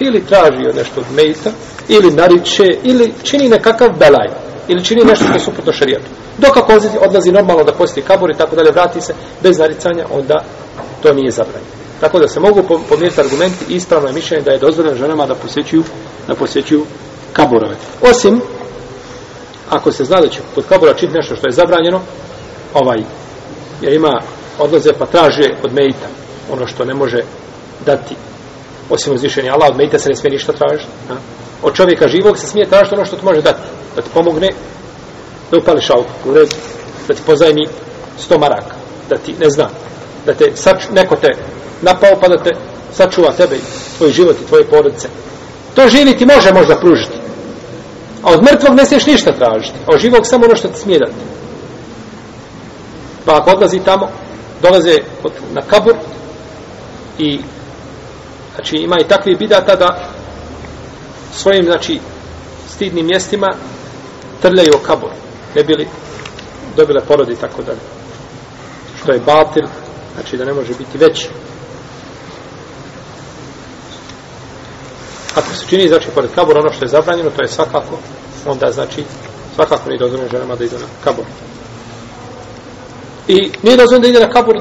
Ili traži nešto od mejta, ili nariče, ili čini nekakav belaj, ili čini nešto što je suprotno šarijatu. Dok ako odlazi, odlazi normalno da posjeti kabur i tako dalje, vrati se bez naricanja, onda to nije zabranjeno. Tako da se mogu pomiriti argumenti i ispravno je mišljenje da je dozvoljeno ženama da posjećuju, da posjećuju kaburove. Osim, ako se zna da će kod kabura činiti nešto što je zabranjeno, ovaj, jer ima odlaze pa traže od mejita ono što ne može dati osim uzvišenja Allah, od mejita se ne smije ništa tražiti. A? Od čovjeka živog se smije tražiti ono što ti može dati. Da ti pomogne da upališ auto u redu, da ti pozajmi sto maraka, da ti, ne znam, da te sač, neko te napao pa da te sačuva tebe tvoj život i tvoje porodice. To živi ti može možda pružiti. A od mrtvog ne smiješ ništa tražiti. A od živog samo ono što ti smije dati. Pa ako odlazi tamo, dolaze od, na kabur i znači ima i takvi bidata da svojim znači stidnim mjestima trljaju o kabur ne bili dobile porodi i tako dalje što je batil znači da ne može biti veći ako se čini znači pored kabura ono što je zabranjeno to je svakako onda znači svakako nije dozvoljeno ženama da idu na kabur. I nije dozvoljeno da ide na kabur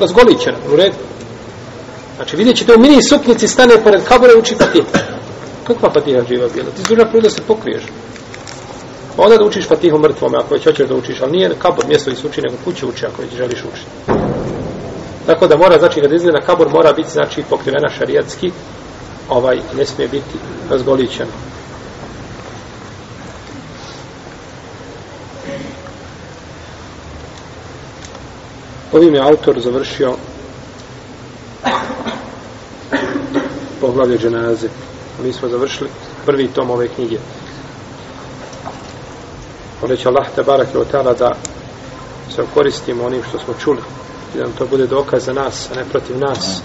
razgolićena u redu. Znači vidjet ćete u mini suknici stane pored kabura i uči fatih kakva fatiha živa bila? Ti zuna prvo da se pokriješ. Pa onda da učiš fatihu mrtvome ako već hoćeš da učiš ali nije kabur mjesto gdje se uči nego kuće uči ako već želiš učiti tako da mora znači kad izgleda na kabur mora biti znači pokrivena šarijatski ovaj ne smije biti razgolićeno. Ovim je autor završio poglavlje dženaze. Mi smo završili prvi tom ove knjige. Moleći Allah te barak otala da se koristimo onim što smo čuli i da nam to bude dokaz za nas, a ne protiv nas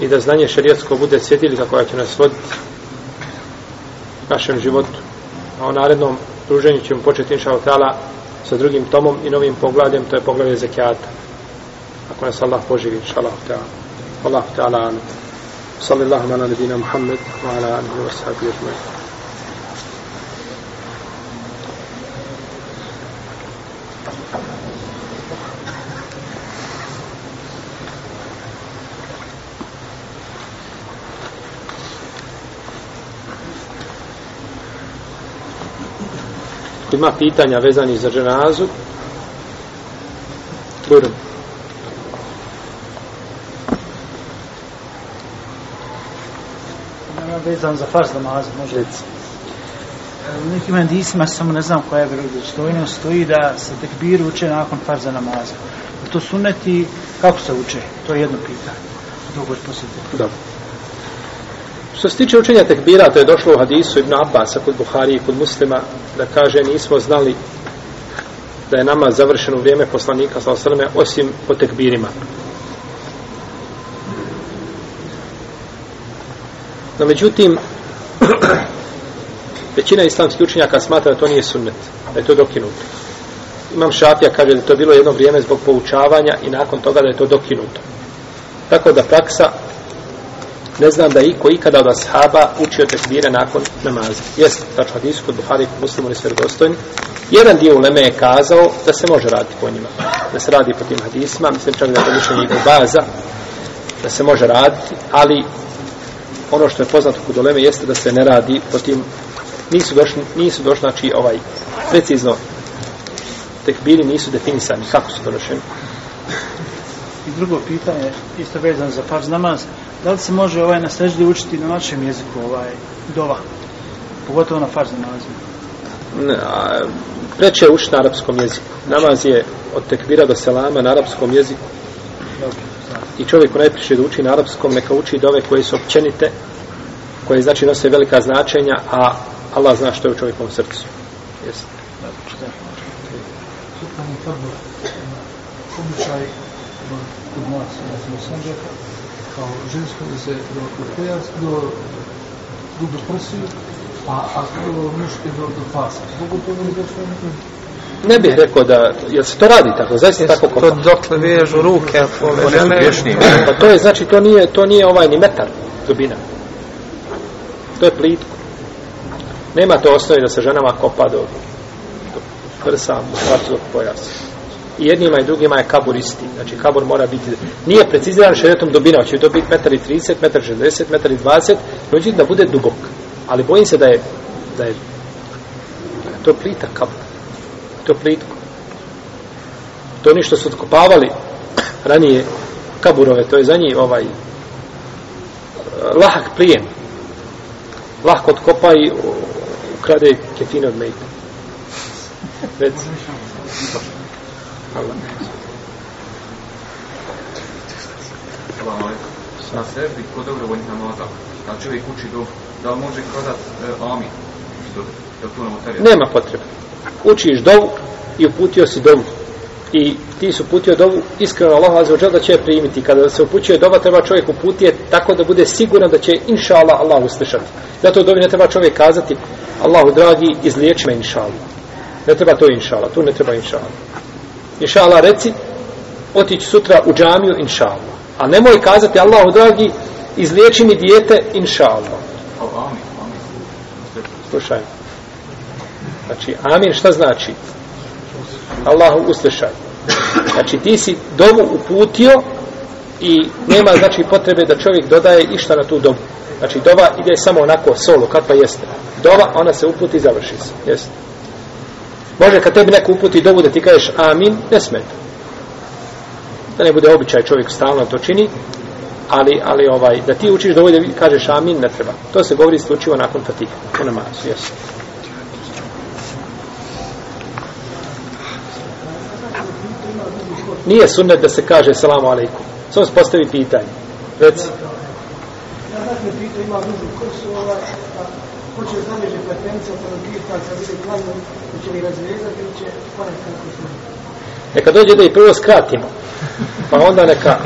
i da znanje šarijetsko bude svjetilika koja će nas voditi našem životu. A o narednom druženju ćemo početi inša otala sa drugim tomom i novim poglavljem, to je poglavlje zekijata. Ako nas Allah poživi, inša Allah ta'ala. Allah ta'ala, sallallahu ala nebina Muhammed, wa ala alihi wa sahabi ajma'in. Ima pitanja vezani za dženazu, budu. Nema vezan za farz namaz, može reći. U nekim hadisima, samo ne znam koja je vjerodostojnost, stoji da se tekbir uče nakon farza namaza. To suneti, kako se uče? To je jedno pitanje. Drugo je posjetiti. Dobro. Što se tiče učenja tekbira, to je došlo u hadisu Ibn Abbas, kod Buhari i kod muslima, da kaže, nismo znali da je nama završeno vrijeme poslanika, sa osrme, osim po tekbirima. No, međutim, većina islamskih učenjaka smatra da to nije sunnet, da je to dokinuto. Imam šafija, kaže da je to bilo jedno vrijeme zbog poučavanja i nakon toga da je to dokinuto. Tako da praksa ne znam da je iko ikada od ashaba učio tekbire nakon namaza. Jeste, tačno hadisu kod Buhari i muslimu nisu vjerodostojni. Jedan dio uleme je kazao da se može raditi po njima. Da se radi po tim hadisima. Mislim čak da je to više baza. Da se može raditi, ali ono što je poznato kod uleme jeste da se ne radi po tim nisu došli, nisu došli znači ovaj precizno tekbiri nisu definisani kako su donošeni. Drugo pitanje, isto vezano za farz namaz, da li se može ovaj na seždi učiti na našem jeziku ovaj dova pogotovo na farz namazu? Preče je učiti na arapskom jeziku. Namaz je od tekvira do selama na arapskom jeziku. I čovjek ko najpriše da uči na arapskom neka uči dove koje su općenite koje znači nose velika značenja a Allah zna što je u čovjekovom srcu. Jeste. Običaj kod nas, ja sam sam rekao, kao žensko da se do pojas, do, do, do prsiju, A ako muški do, do pasa, mogu to ne došlo Ne bih rekao da, jel se to radi tako, zaista tako To kopa? dokle vežu ruke, ove žene. Pa to je, znači, to nije, to nije ovaj ni metar dubina. To je plitko. Nema to osnovi da se ženama kopa do, do prsa, muškarskog pojasa. I jednima i drugima je kabur isti. Znači, kabur mora biti, nije preciziran šeretom dubina, će to biti metar i 30, metar i 60, metar 20, da bude dubok. Ali bojim se da je, da je, je to plita kabur. To je plitko. To oni što su odkopavali ranije kaburove, to je za njih ovaj eh, lahak plijen. Lahko odkopa i eh, ukrade kefine od mejta. Reci. Allah. Salam alaikum. Na sebi kod dobrovoljnih namaza, kad čovjek uči do, da li može kazat e, amin? Što, da novotarija? Nema potrebe. Učiš dovu i uputio si dovu. I ti su uputio dovu iskreno Allah azza da će je primiti. Kada se upućuje dova, treba čovjek uputije tako da bude siguran da će inša Allah Allah uslišati. Zato dovi ne treba čovjek kazati Allahu dragi, izliječi me inša Allah. Ne treba to inša Allah. Tu ne treba inša Allah. Inša Allah reci, otići sutra u džamiju inša Allah. A nemoj kazati Allahu dragi, izliječi mi dijete inša Allah. Slušaj. Znači, amin šta znači? Allahu uslišaj. Znači, ti si dovu uputio i nema, znači, potrebe da čovjek dodaje išta na tu dovu. Znači, dova ide samo onako, solo, kakva jeste. Dova, ona se uputi i završi se. Jeste. Može kad tebi neko uputi dovu da ti kažeš amin, ne smeta. Da ne bude običaj čovjek stalno to čini, ali, ali ovaj, da ti učiš dovu da kažeš amin, ne treba. To se govori isključivo nakon fatiha, u namazu, jesu. Nije sunnet da se kaže salamu alaikum. Samo se postavi pitanje. Reci. Ja znači pita ima dužu kosu, ovaj, ko hoće zaveže pletenca, pa nam pita kad bude klanju, hoće li razvezati ili će ponekad kako. Neka dođe da i prvo skratimo, pa onda neka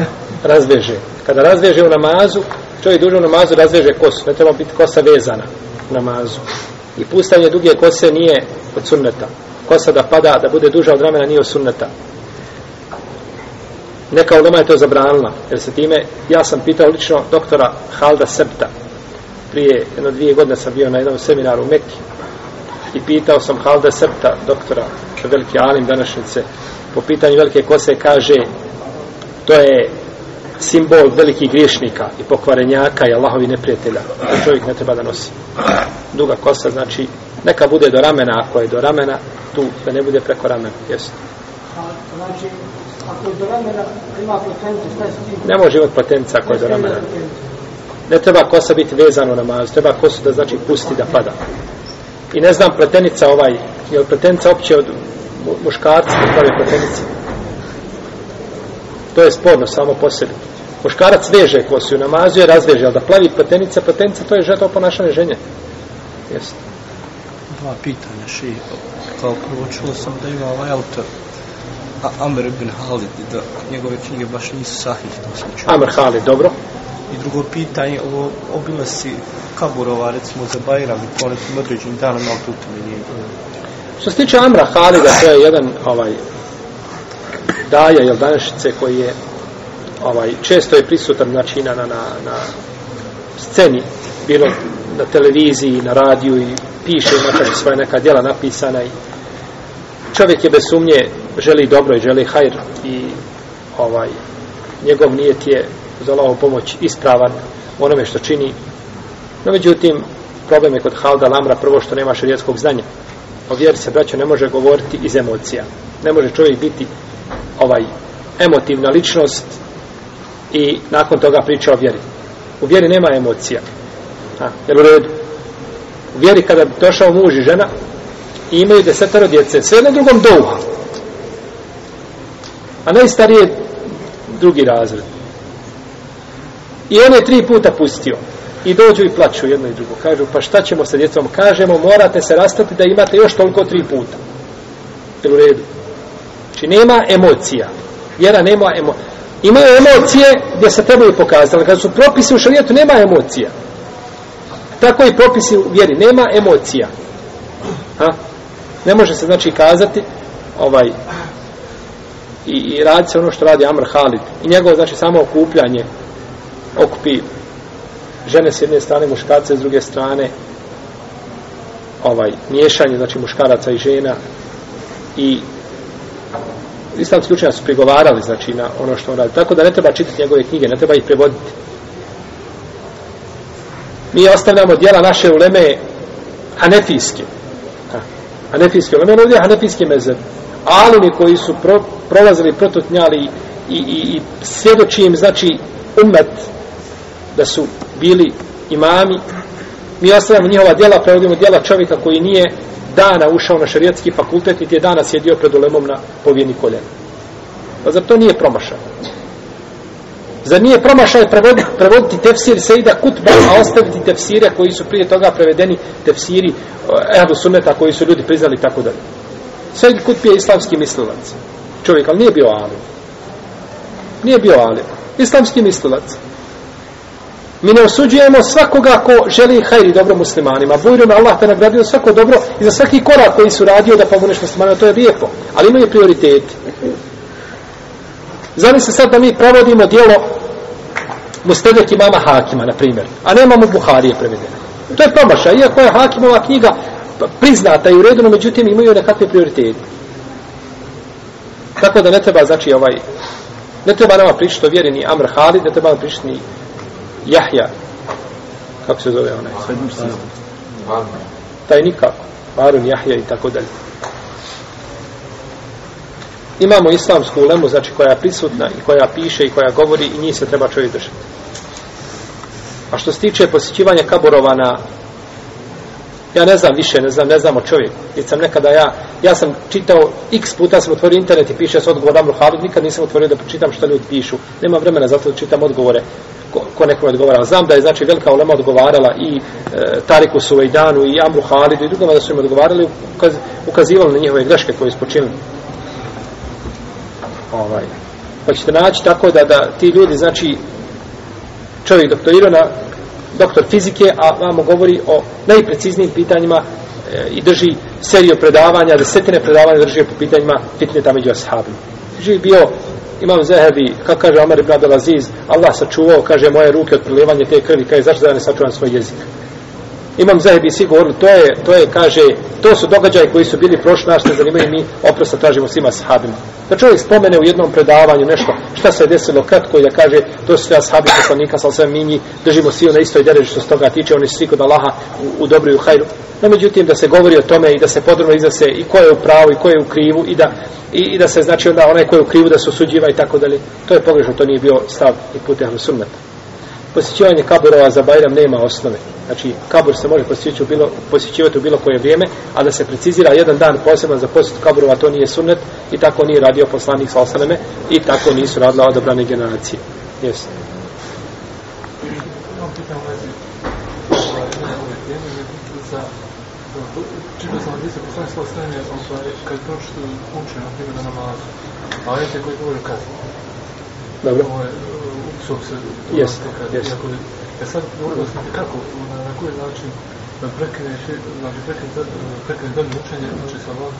razveže. Kada razveže u namazu, čovjek duže u namazu razveže kosu, ne treba biti kosa vezana u namazu. I pustanje duge kose nije od sunneta. Kosa da pada, da bude duža od ramena nije od sunneta. Neka ulema je to zabranila, jer se time, ja sam pitao lično doktora Halda Septa, prije jedno dvije godine sam bio na jednom seminaru u Mekki, i pitao sam Halda Septa, doktora, veliki alim današnjice, po pitanju velike kose kaže to je simbol velikih griješnika i pokvarenjaka i Allahovi neprijatelja. To čovjek ne treba da nosi. Duga kosa, znači, neka bude do ramena, ako je do ramena, tu da ne bude preko ramena. Jesu. Znači, ako je do ramena ima pletenca, šta je s tim? Ne može imati potenca ako je do ramena. Ne treba kosa biti vezana u namazu, treba kosu da znači pusti da pada. I ne znam pletenica ovaj, je li pletenica opće od mu- muškarci koji prave pletenice? To je sporno samo po sebi. Muškarac veže kosu namazu je razveže, ali da plavi pletenica, pletenica to je žeto ponašanje ženje. Jeste. Dva pitanja ši. Kao prvo čuo sam da ima ovaj autor A Amr ibn Halid, da njegove knjige baš nisu sahih, to sam čuo. Amr Halid, dobro. I drugo pitanje, ovo obilasci kaburova, recimo za Bajram i po nekim određenim danom, ali tu to mi nije. Što se tiče Amra Halida, to je jedan ovaj daja jel današnjice koji je ovaj, često je prisutan znači, na, na, na, sceni, bilo na televiziji, na radiju i piše makar svoje neka djela napisana i čovjek je bez sumnje želi dobro i želi hajr i ovaj njegov nijet je uz Allahovu pomoć ispravan onome što čini. No međutim problem je kod Halda Lamra prvo što nema šarijetskog znanja. O vjeri se braćo ne može govoriti iz emocija. Ne može čovjek biti ovaj emotivna ličnost i nakon toga priča o vjeri. U vjeri nema emocija. A, jel u redu? U vjeri kada bi došao muž i žena i imaju desetaro djece sve jedno drugom douha a najstarije drugi razred i on je tri puta pustio i dođu i plaću jedno i drugo kažu pa šta ćemo sa djecom kažemo morate se rastati da imate još toliko tri puta jel u redu znači nema emocija vjera nema emocija imaju emocije gdje se trebaju pokazati ali kad su propisi u šarijetu nema emocija Tako i propisi u vjeri. Nema emocija. Ha? Ne može se znači kazati ovaj i, i radi se ono što radi Amr Halid. I njegovo znači samo okupljanje okupi žene s jedne strane, muškarce s druge strane ovaj miješanje znači muškaraca i žena i islamski učenjaci su prigovarali znači na ono što on radi. Tako da ne treba čitati njegove knjige, ne treba ih prevoditi. Mi ostavljamo dijela naše uleme hanefijske. Ha. Hanefijske uleme, ono ovdje je hanefijski mezeb. Alimi koji su pro, prolazili, prototnjali i, i, i svjedoči im, znači, umet da su bili imami. Mi ostavljamo njihova djela, prevodimo djela čovjeka koji nije dana ušao na šarijatski fakultet, niti je dana sjedio pred ulemom na povijeni koljena. Pa zar to nije promašaj? Zar nije promašaj prevoditi, prevoditi tefsir Sejda Kutba, a ostaviti tefsire koji su prije toga prevedeni tefsiri eh, Ehlu Sunneta koji su ljudi priznali tako dalje. Sejd Kutb je islamski mislilac. Čovjek, ali nije bio alim. Nije bio alim. Islamski mislilac. Mi ne osuđujemo svakoga ko želi hajri dobro muslimanima. Bujrom Allah te nagradio svako dobro i za svaki korak koji su radio da pomogneš muslimanima, to je lijepo. Ali imaju prioritet. Zamisli sad da mi provodimo dijelo Mustedek imama Hakima, na primjer, a nemamo Buharije prevedene. To je promašaj, iako je Hakimova knjiga priznata i u redu, no međutim imaju nekakve prioritete. Tako da ne treba, znači, ovaj, ne treba nama pričati o vjeri ni Amr Halid, ne treba nama pričati ni Jahja, kako se zove onaj? Taj nikako. Harun, Jahja i tako dalje. Imamo islamsku ulemu, znači koja je prisutna i koja piše i koja govori i njih se treba čovjek držati. A što se tiče posjećivanja kaburova na ja ne znam više, ne znam, ne znam o čovjeku. Jer sam nekada ja, ja sam čitao, x puta sam otvorio internet i piše se odgovor Amru Halid, nikad nisam otvorio da pročitam što ljudi pišu. Nema vremena zato da čitam odgovore ko, ko nekom odgovara. Znam da je znači velika ulema odgovarala i e, Tariku Suvejdanu i Amru Halidu i drugama da su im odgovarali, ukaz, ukazivali na njihove greške koje su počinili. Ovaj. Pa ćete naći tako da, da ti ljudi, znači, čovjek doktorirao na doktor fizike, a vamo govori o najpreciznijim pitanjima e, i drži seriju predavanja, desetine predavanja drži po pitanjima fitneta među ashabima. Živ bio imam Zehebi, kako kaže Omar ibn Abdelaziz, Allah sačuvao, kaže, moje ruke od prilivanja te krvi, kaže, zašto da ne sačuvam svoj jezik? Imam Zahebi svi govorili, to je, to je, kaže, to su događaje koji su bili prošli naš, ne zanimaju mi, oprosta tražimo svima sahabima. Da čovjek spomene u jednom predavanju nešto, šta se je desilo kratko i da kaže, to su sve ashabi poslanika, sa sve mi njih držimo svi na istoj dereži što se toga tiče, oni su svi kod Allaha u, u dobru i u hajru. No, međutim, da se govori o tome i da se podrobno iznese i ko je u pravu i ko je u krivu i da, i, i da se znači onda onaj ko je u krivu da se osuđiva i tako dalje. To je pogrešno, to nije bio stav i put ehlu sunnata. Posjećivanje kaburova za Bajram nema osnove. Znači, kabur se može posjećivati u bilo, posjećivati u bilo koje vrijeme, a da se precizira jedan dan poseban za posjet kaburova, to nije sunnet i tako nije radio poslanik sa osaneme i tako nisu radila odobrane generacije. Jesi. Čitao sam gdje se poslanik sa osaneme, kad pročito uče, na primjer, na namazu, a ajte koji govori kasno. Dobro. Ovo je, upsog se Yes, yes. E sad, moram sam kako, na, na koji način da prekine, znači prekine, prekine dalje učenje, znači sa vam,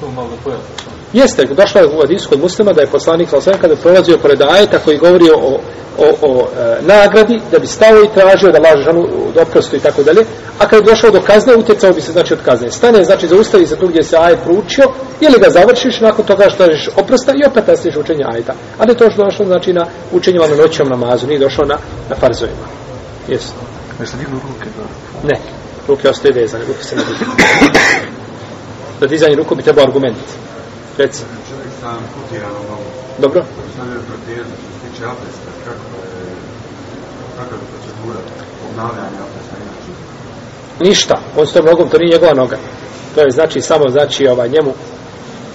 to malo da pojasno. Jeste, došlo je u hadisu kod muslima da je poslanik sa osvijem kada prolazio pored ajeta koji govori o, o, o e, nagradi, da bi stao i tražio da laže žanu od oprostu i tako dalje, a kada je došao do kazne, utjecao bi se znači od kazne. Stane, znači zaustavi se tu gdje se ajet proučio, ili ga završiš, nakon toga što tražiš oprosta i opet nastaviš učenje ajeta. A ne to što došlo znači na učenjima na noćnom namazu, nije došlo na, na farzovima. Jesi. Jeste dignu ruke, da? Ne, ruke ostaje vezane, ruke se ne. Za dizanje ruku bi trebao argument. Reci. Čovjek sam putirano nogu. Dobro? Stavio protezu, što se tiče abdesta, kako je, kako je procedura obnavljanja abdesta inače? Ništa. On s tom nogom, to nije njegova noga. To je znači samo znači ovaj njemu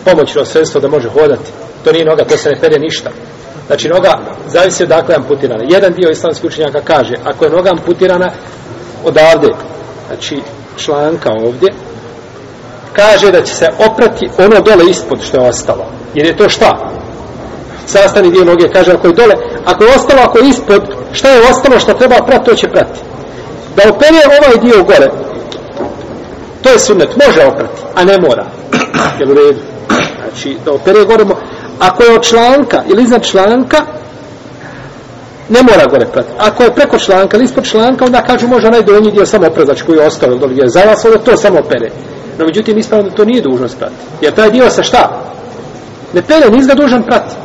pomoćno sredstvo da može hodati. To nije noga, to se ne pere ništa. Znači noga zavisi odakle je amputirana. Jedan dio islamskih učenjaka kaže, ako je noga amputirana odavde, znači članka ovdje, kaže da će se oprati ono dole ispod što je ostalo. Jer je to šta? Sastavni dio noge kaže ako je dole, ako je ostalo, ako je ispod, šta je ostalo što treba prati, to će prati. Da opere ovaj dio gore, to je sunnet, može oprati, a ne mora. Jel u redu? Znači, da opere gore, ako je od članka ili iznad članka, ne mora gore prati. Ako je preko članka ili ispod članka, onda kažu može onaj donji dio samo oprati, znači koji je ostao, dole je za vas, onda to samo opere. No, međutim, ispravno da to nije dužnost prati. Jer taj dio se šta? Ne pere, nis ga dužan prati.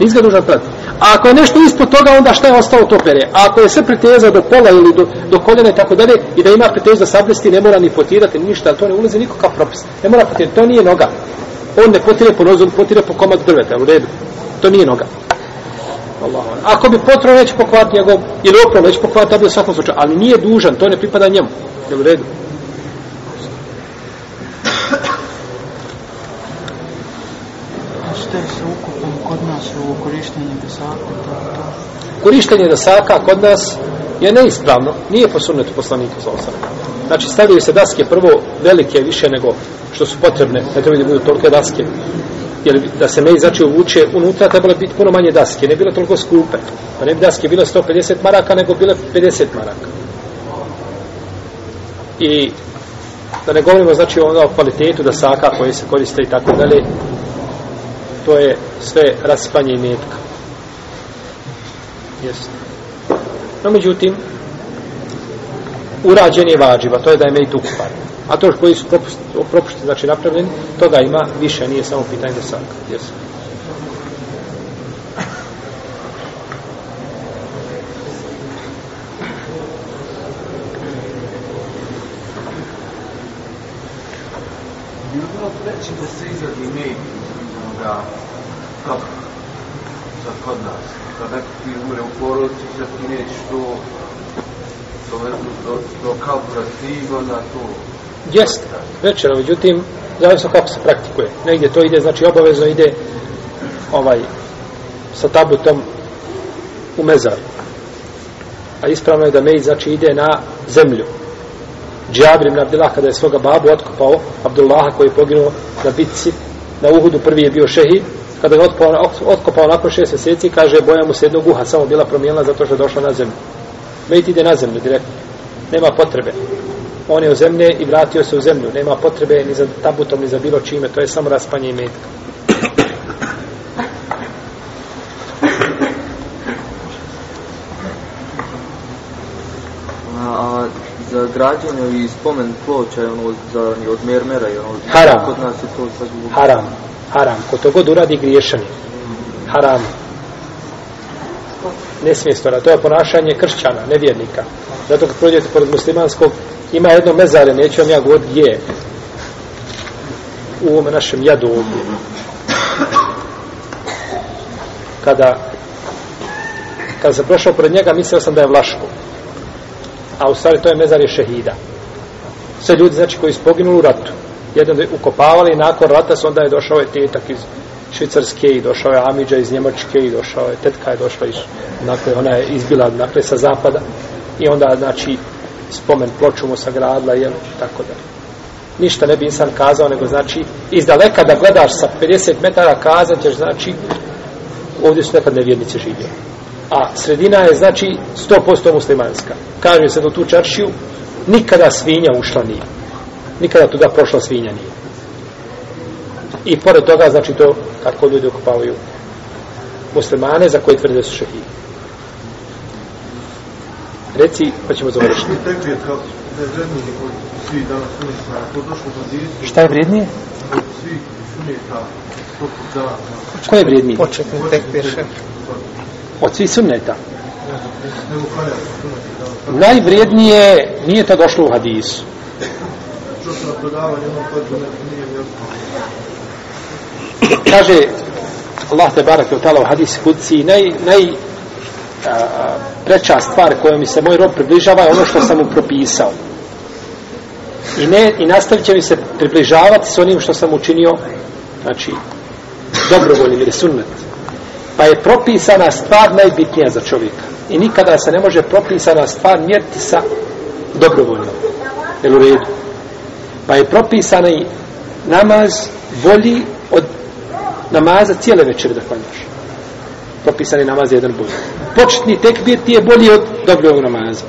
Nis ga dužan prati. A ako je nešto ispod toga, onda šta je ostalo to pere. A ako je sve preteza do pola ili do, do koljena i tako dalje, i da ima preteza da sablesti, ne mora ni potirati, ni ništa, to ne ulazi nikakav propis. Ne mora potirati, to nije noga. On ne potire po nozu, potire po komad drveta, u redu. To nije noga. Allahu. Ako bi potro već pokvati njegov, ili opro već pokvati, da bi u svakom slučaju, ali nije dužan, to ne pripada njemu. Jel u redu? Je sa ukupom kod nas u korištenje desaka? To, to. Korištenje desaka kod nas je neispravno, nije po sunnetu poslanika sa osam. Znači stavljaju se daske prvo velike više nego što su potrebne, ne treba da budu tolike daske. Jer da se meni znači uvuče unutra trebalo biti puno manje daske, ne bilo toliko skupe. Pa ne bi daske bile 150 maraka nego bile 50 maraka. I da ne govorimo znači onda o kvalitetu dasaka koje se koriste i tako dalje, to je sve raspanje i metka. Jeste. No, međutim, urađen je vađiva, to je da je mejt ukupan. A to koji su propusti, propušti, znači napravljeni, toga ima više, nije samo pitanje dosaka. Jeste. Bi li bilo preći da se izradi mail onoga kako sad kod nas, kad neko ti umre u porodici, sad ti nećeš to dovedu do, do krivo stigo, to Jeste, večera, međutim, zavisno kako se praktikuje. Negdje to ide, znači obavezno ide ovaj sa tabutom u mezar. A ispravno je da mejt znači ide na zemlju. Džabir ibn Abdullah kada je svoga babu otkopao Abdullaha koji je poginuo na bitci na Uhudu prvi je bio šehid kada ga otkopao, otkopao nakon šest mjeseci kaže boja mu se jednog uha samo bila promijenila zato što je došla na zemlju Mejt ide na zemlju direktno nema potrebe. On je u zemlje i vratio se u zemlju. Nema potrebe ni za tabutom ni za bilo čime. To je samo raspanje i metka A, za građenje i spomen ploča je ono za od mermera i ono Haram. kod nas je to sad haram. Haram. Ko to god uradi griješan je. Haram ne smije to je ponašanje kršćana nevjernika. Zato kad prođete pored muslimanskog ima jedno mezare neću vam ja govoriti gdje u ovom našem jadu ovdje. Kada kada sam prošao pred njega mislio sam da je Vlaško. A u stvari to je mezar je šehida. Sve ljudi znači koji su poginuli u ratu jedan je ukopavali i nakon rata su onda je došao je tetak iz Švicarske i došao je Amidža iz Njemačke i došao je tetka je došla iz dakle ona je izbila dakle sa zapada. I onda znači spomen ploču mu sagradila jel tako da. Ništa ne bi insan kazao nego znači iz daleka da gledaš sa 50 metara kazat ćeš znači ovdje su nekad nevjernici živjeli. A sredina je znači 100% muslimanska. Kaže se do tu čaršiju nikada svinja ušla nije. Nikada tuda prošla svinja nije i pored toga znači to kako ljudi okupavaju muslimane za koje tvrde su šehidi. Reci pa ćemo završiti. Šta je vrijednije? ko je vrijednije? Početni tek od svih sunneta? Najvrijednije nije to došlo u hadisu kaže Allah te barak je u hadis kudci naj, naj a, preča stvar kojom mi se moj rob približava je ono što sam mu propisao. I, ne, i nastavit će mi se približavati s onim što sam učinio znači dobrovoljnim ili sunnet. Pa je propisana stvar najbitnija za čovjeka. I nikada se ne može propisana stvar mjeriti sa dobrovoljnom. Jel u redu? Pa je propisana i namaz bolji namaza cijele večere da klanjaš propisani namaz je jedan bolji početni tekbir ti je bolji od dobrog namaza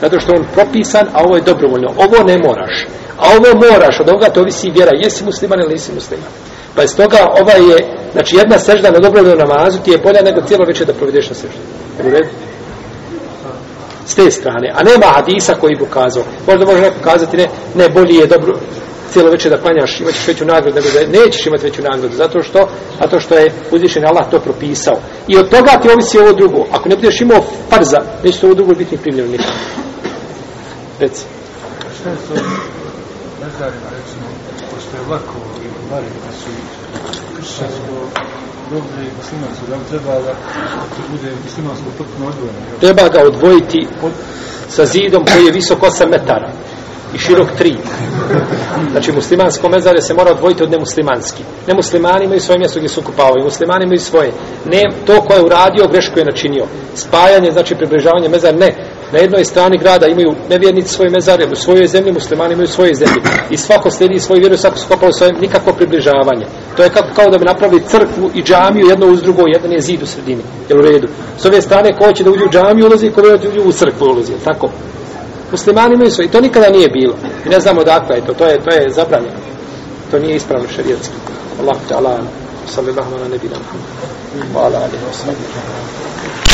Zato što on propisan, a ovo je dobrovoljno. Ovo ne moraš. A ovo moraš, od ovoga to visi vjera. Jesi musliman ili nisi musliman. Pa iz toga ova je, znači jedna sežda na dobrovoljnom namazu ti je bolja nego cijelo večer da provedeš na seždu. Je u redu? S te strane. A nema hadisa koji bi ukazao. Možda može neko kazati, ne, ne, bolji je dobro, cijelo večer da klanjaš, imaćeš veću nagradu, nego da nećeš imati veću nagradu, zato što, zato što je uzvišen Allah to propisao. I od toga ti ovisi ovo drugo. Ako ne budeš imao farza, neće ovo drugo biti primljeno nikada. Reci. Šta je to mezarima, recimo, pošto je lako i bari da su kršćansko groblje i muslimansko, da li treba da bude muslimansko potpuno odvojeno? Treba ga odvojiti sa zidom koji je visok 8 metara i širok tri. Znači muslimansko mezare se mora odvojiti od nemuslimanski. Nemuslimani imaju svoje mjesto gdje su kupavaju, muslimani imaju svoje. Ne, to ko je uradio, grešku je načinio. Spajanje, znači približavanje mezara, ne. Na jednoj strani grada imaju nevjernici svoje mezare, u svojoj zemlji muslimani imaju svoje zemlje. I svako slijedi svoju vjeru, svako skopao svoje, nikakvo približavanje. To je kako, kao da bi napravili crkvu i džamiju jedno uz drugo, jedan je zid u sredini. Jel u redu? S ove strane, ko će da uđe u džamiju ulazi, ko će da uđe u crkvu ulazi, tako? Muslimani imaju svoje, i to nikada nije bilo. I ne znamo odakle je to, to je, to je zabranjeno. To nije ispravno šarijetski. Allah ta'ala, sallallahu ala nebina Muhammad. Wa ala alihi wa sallam.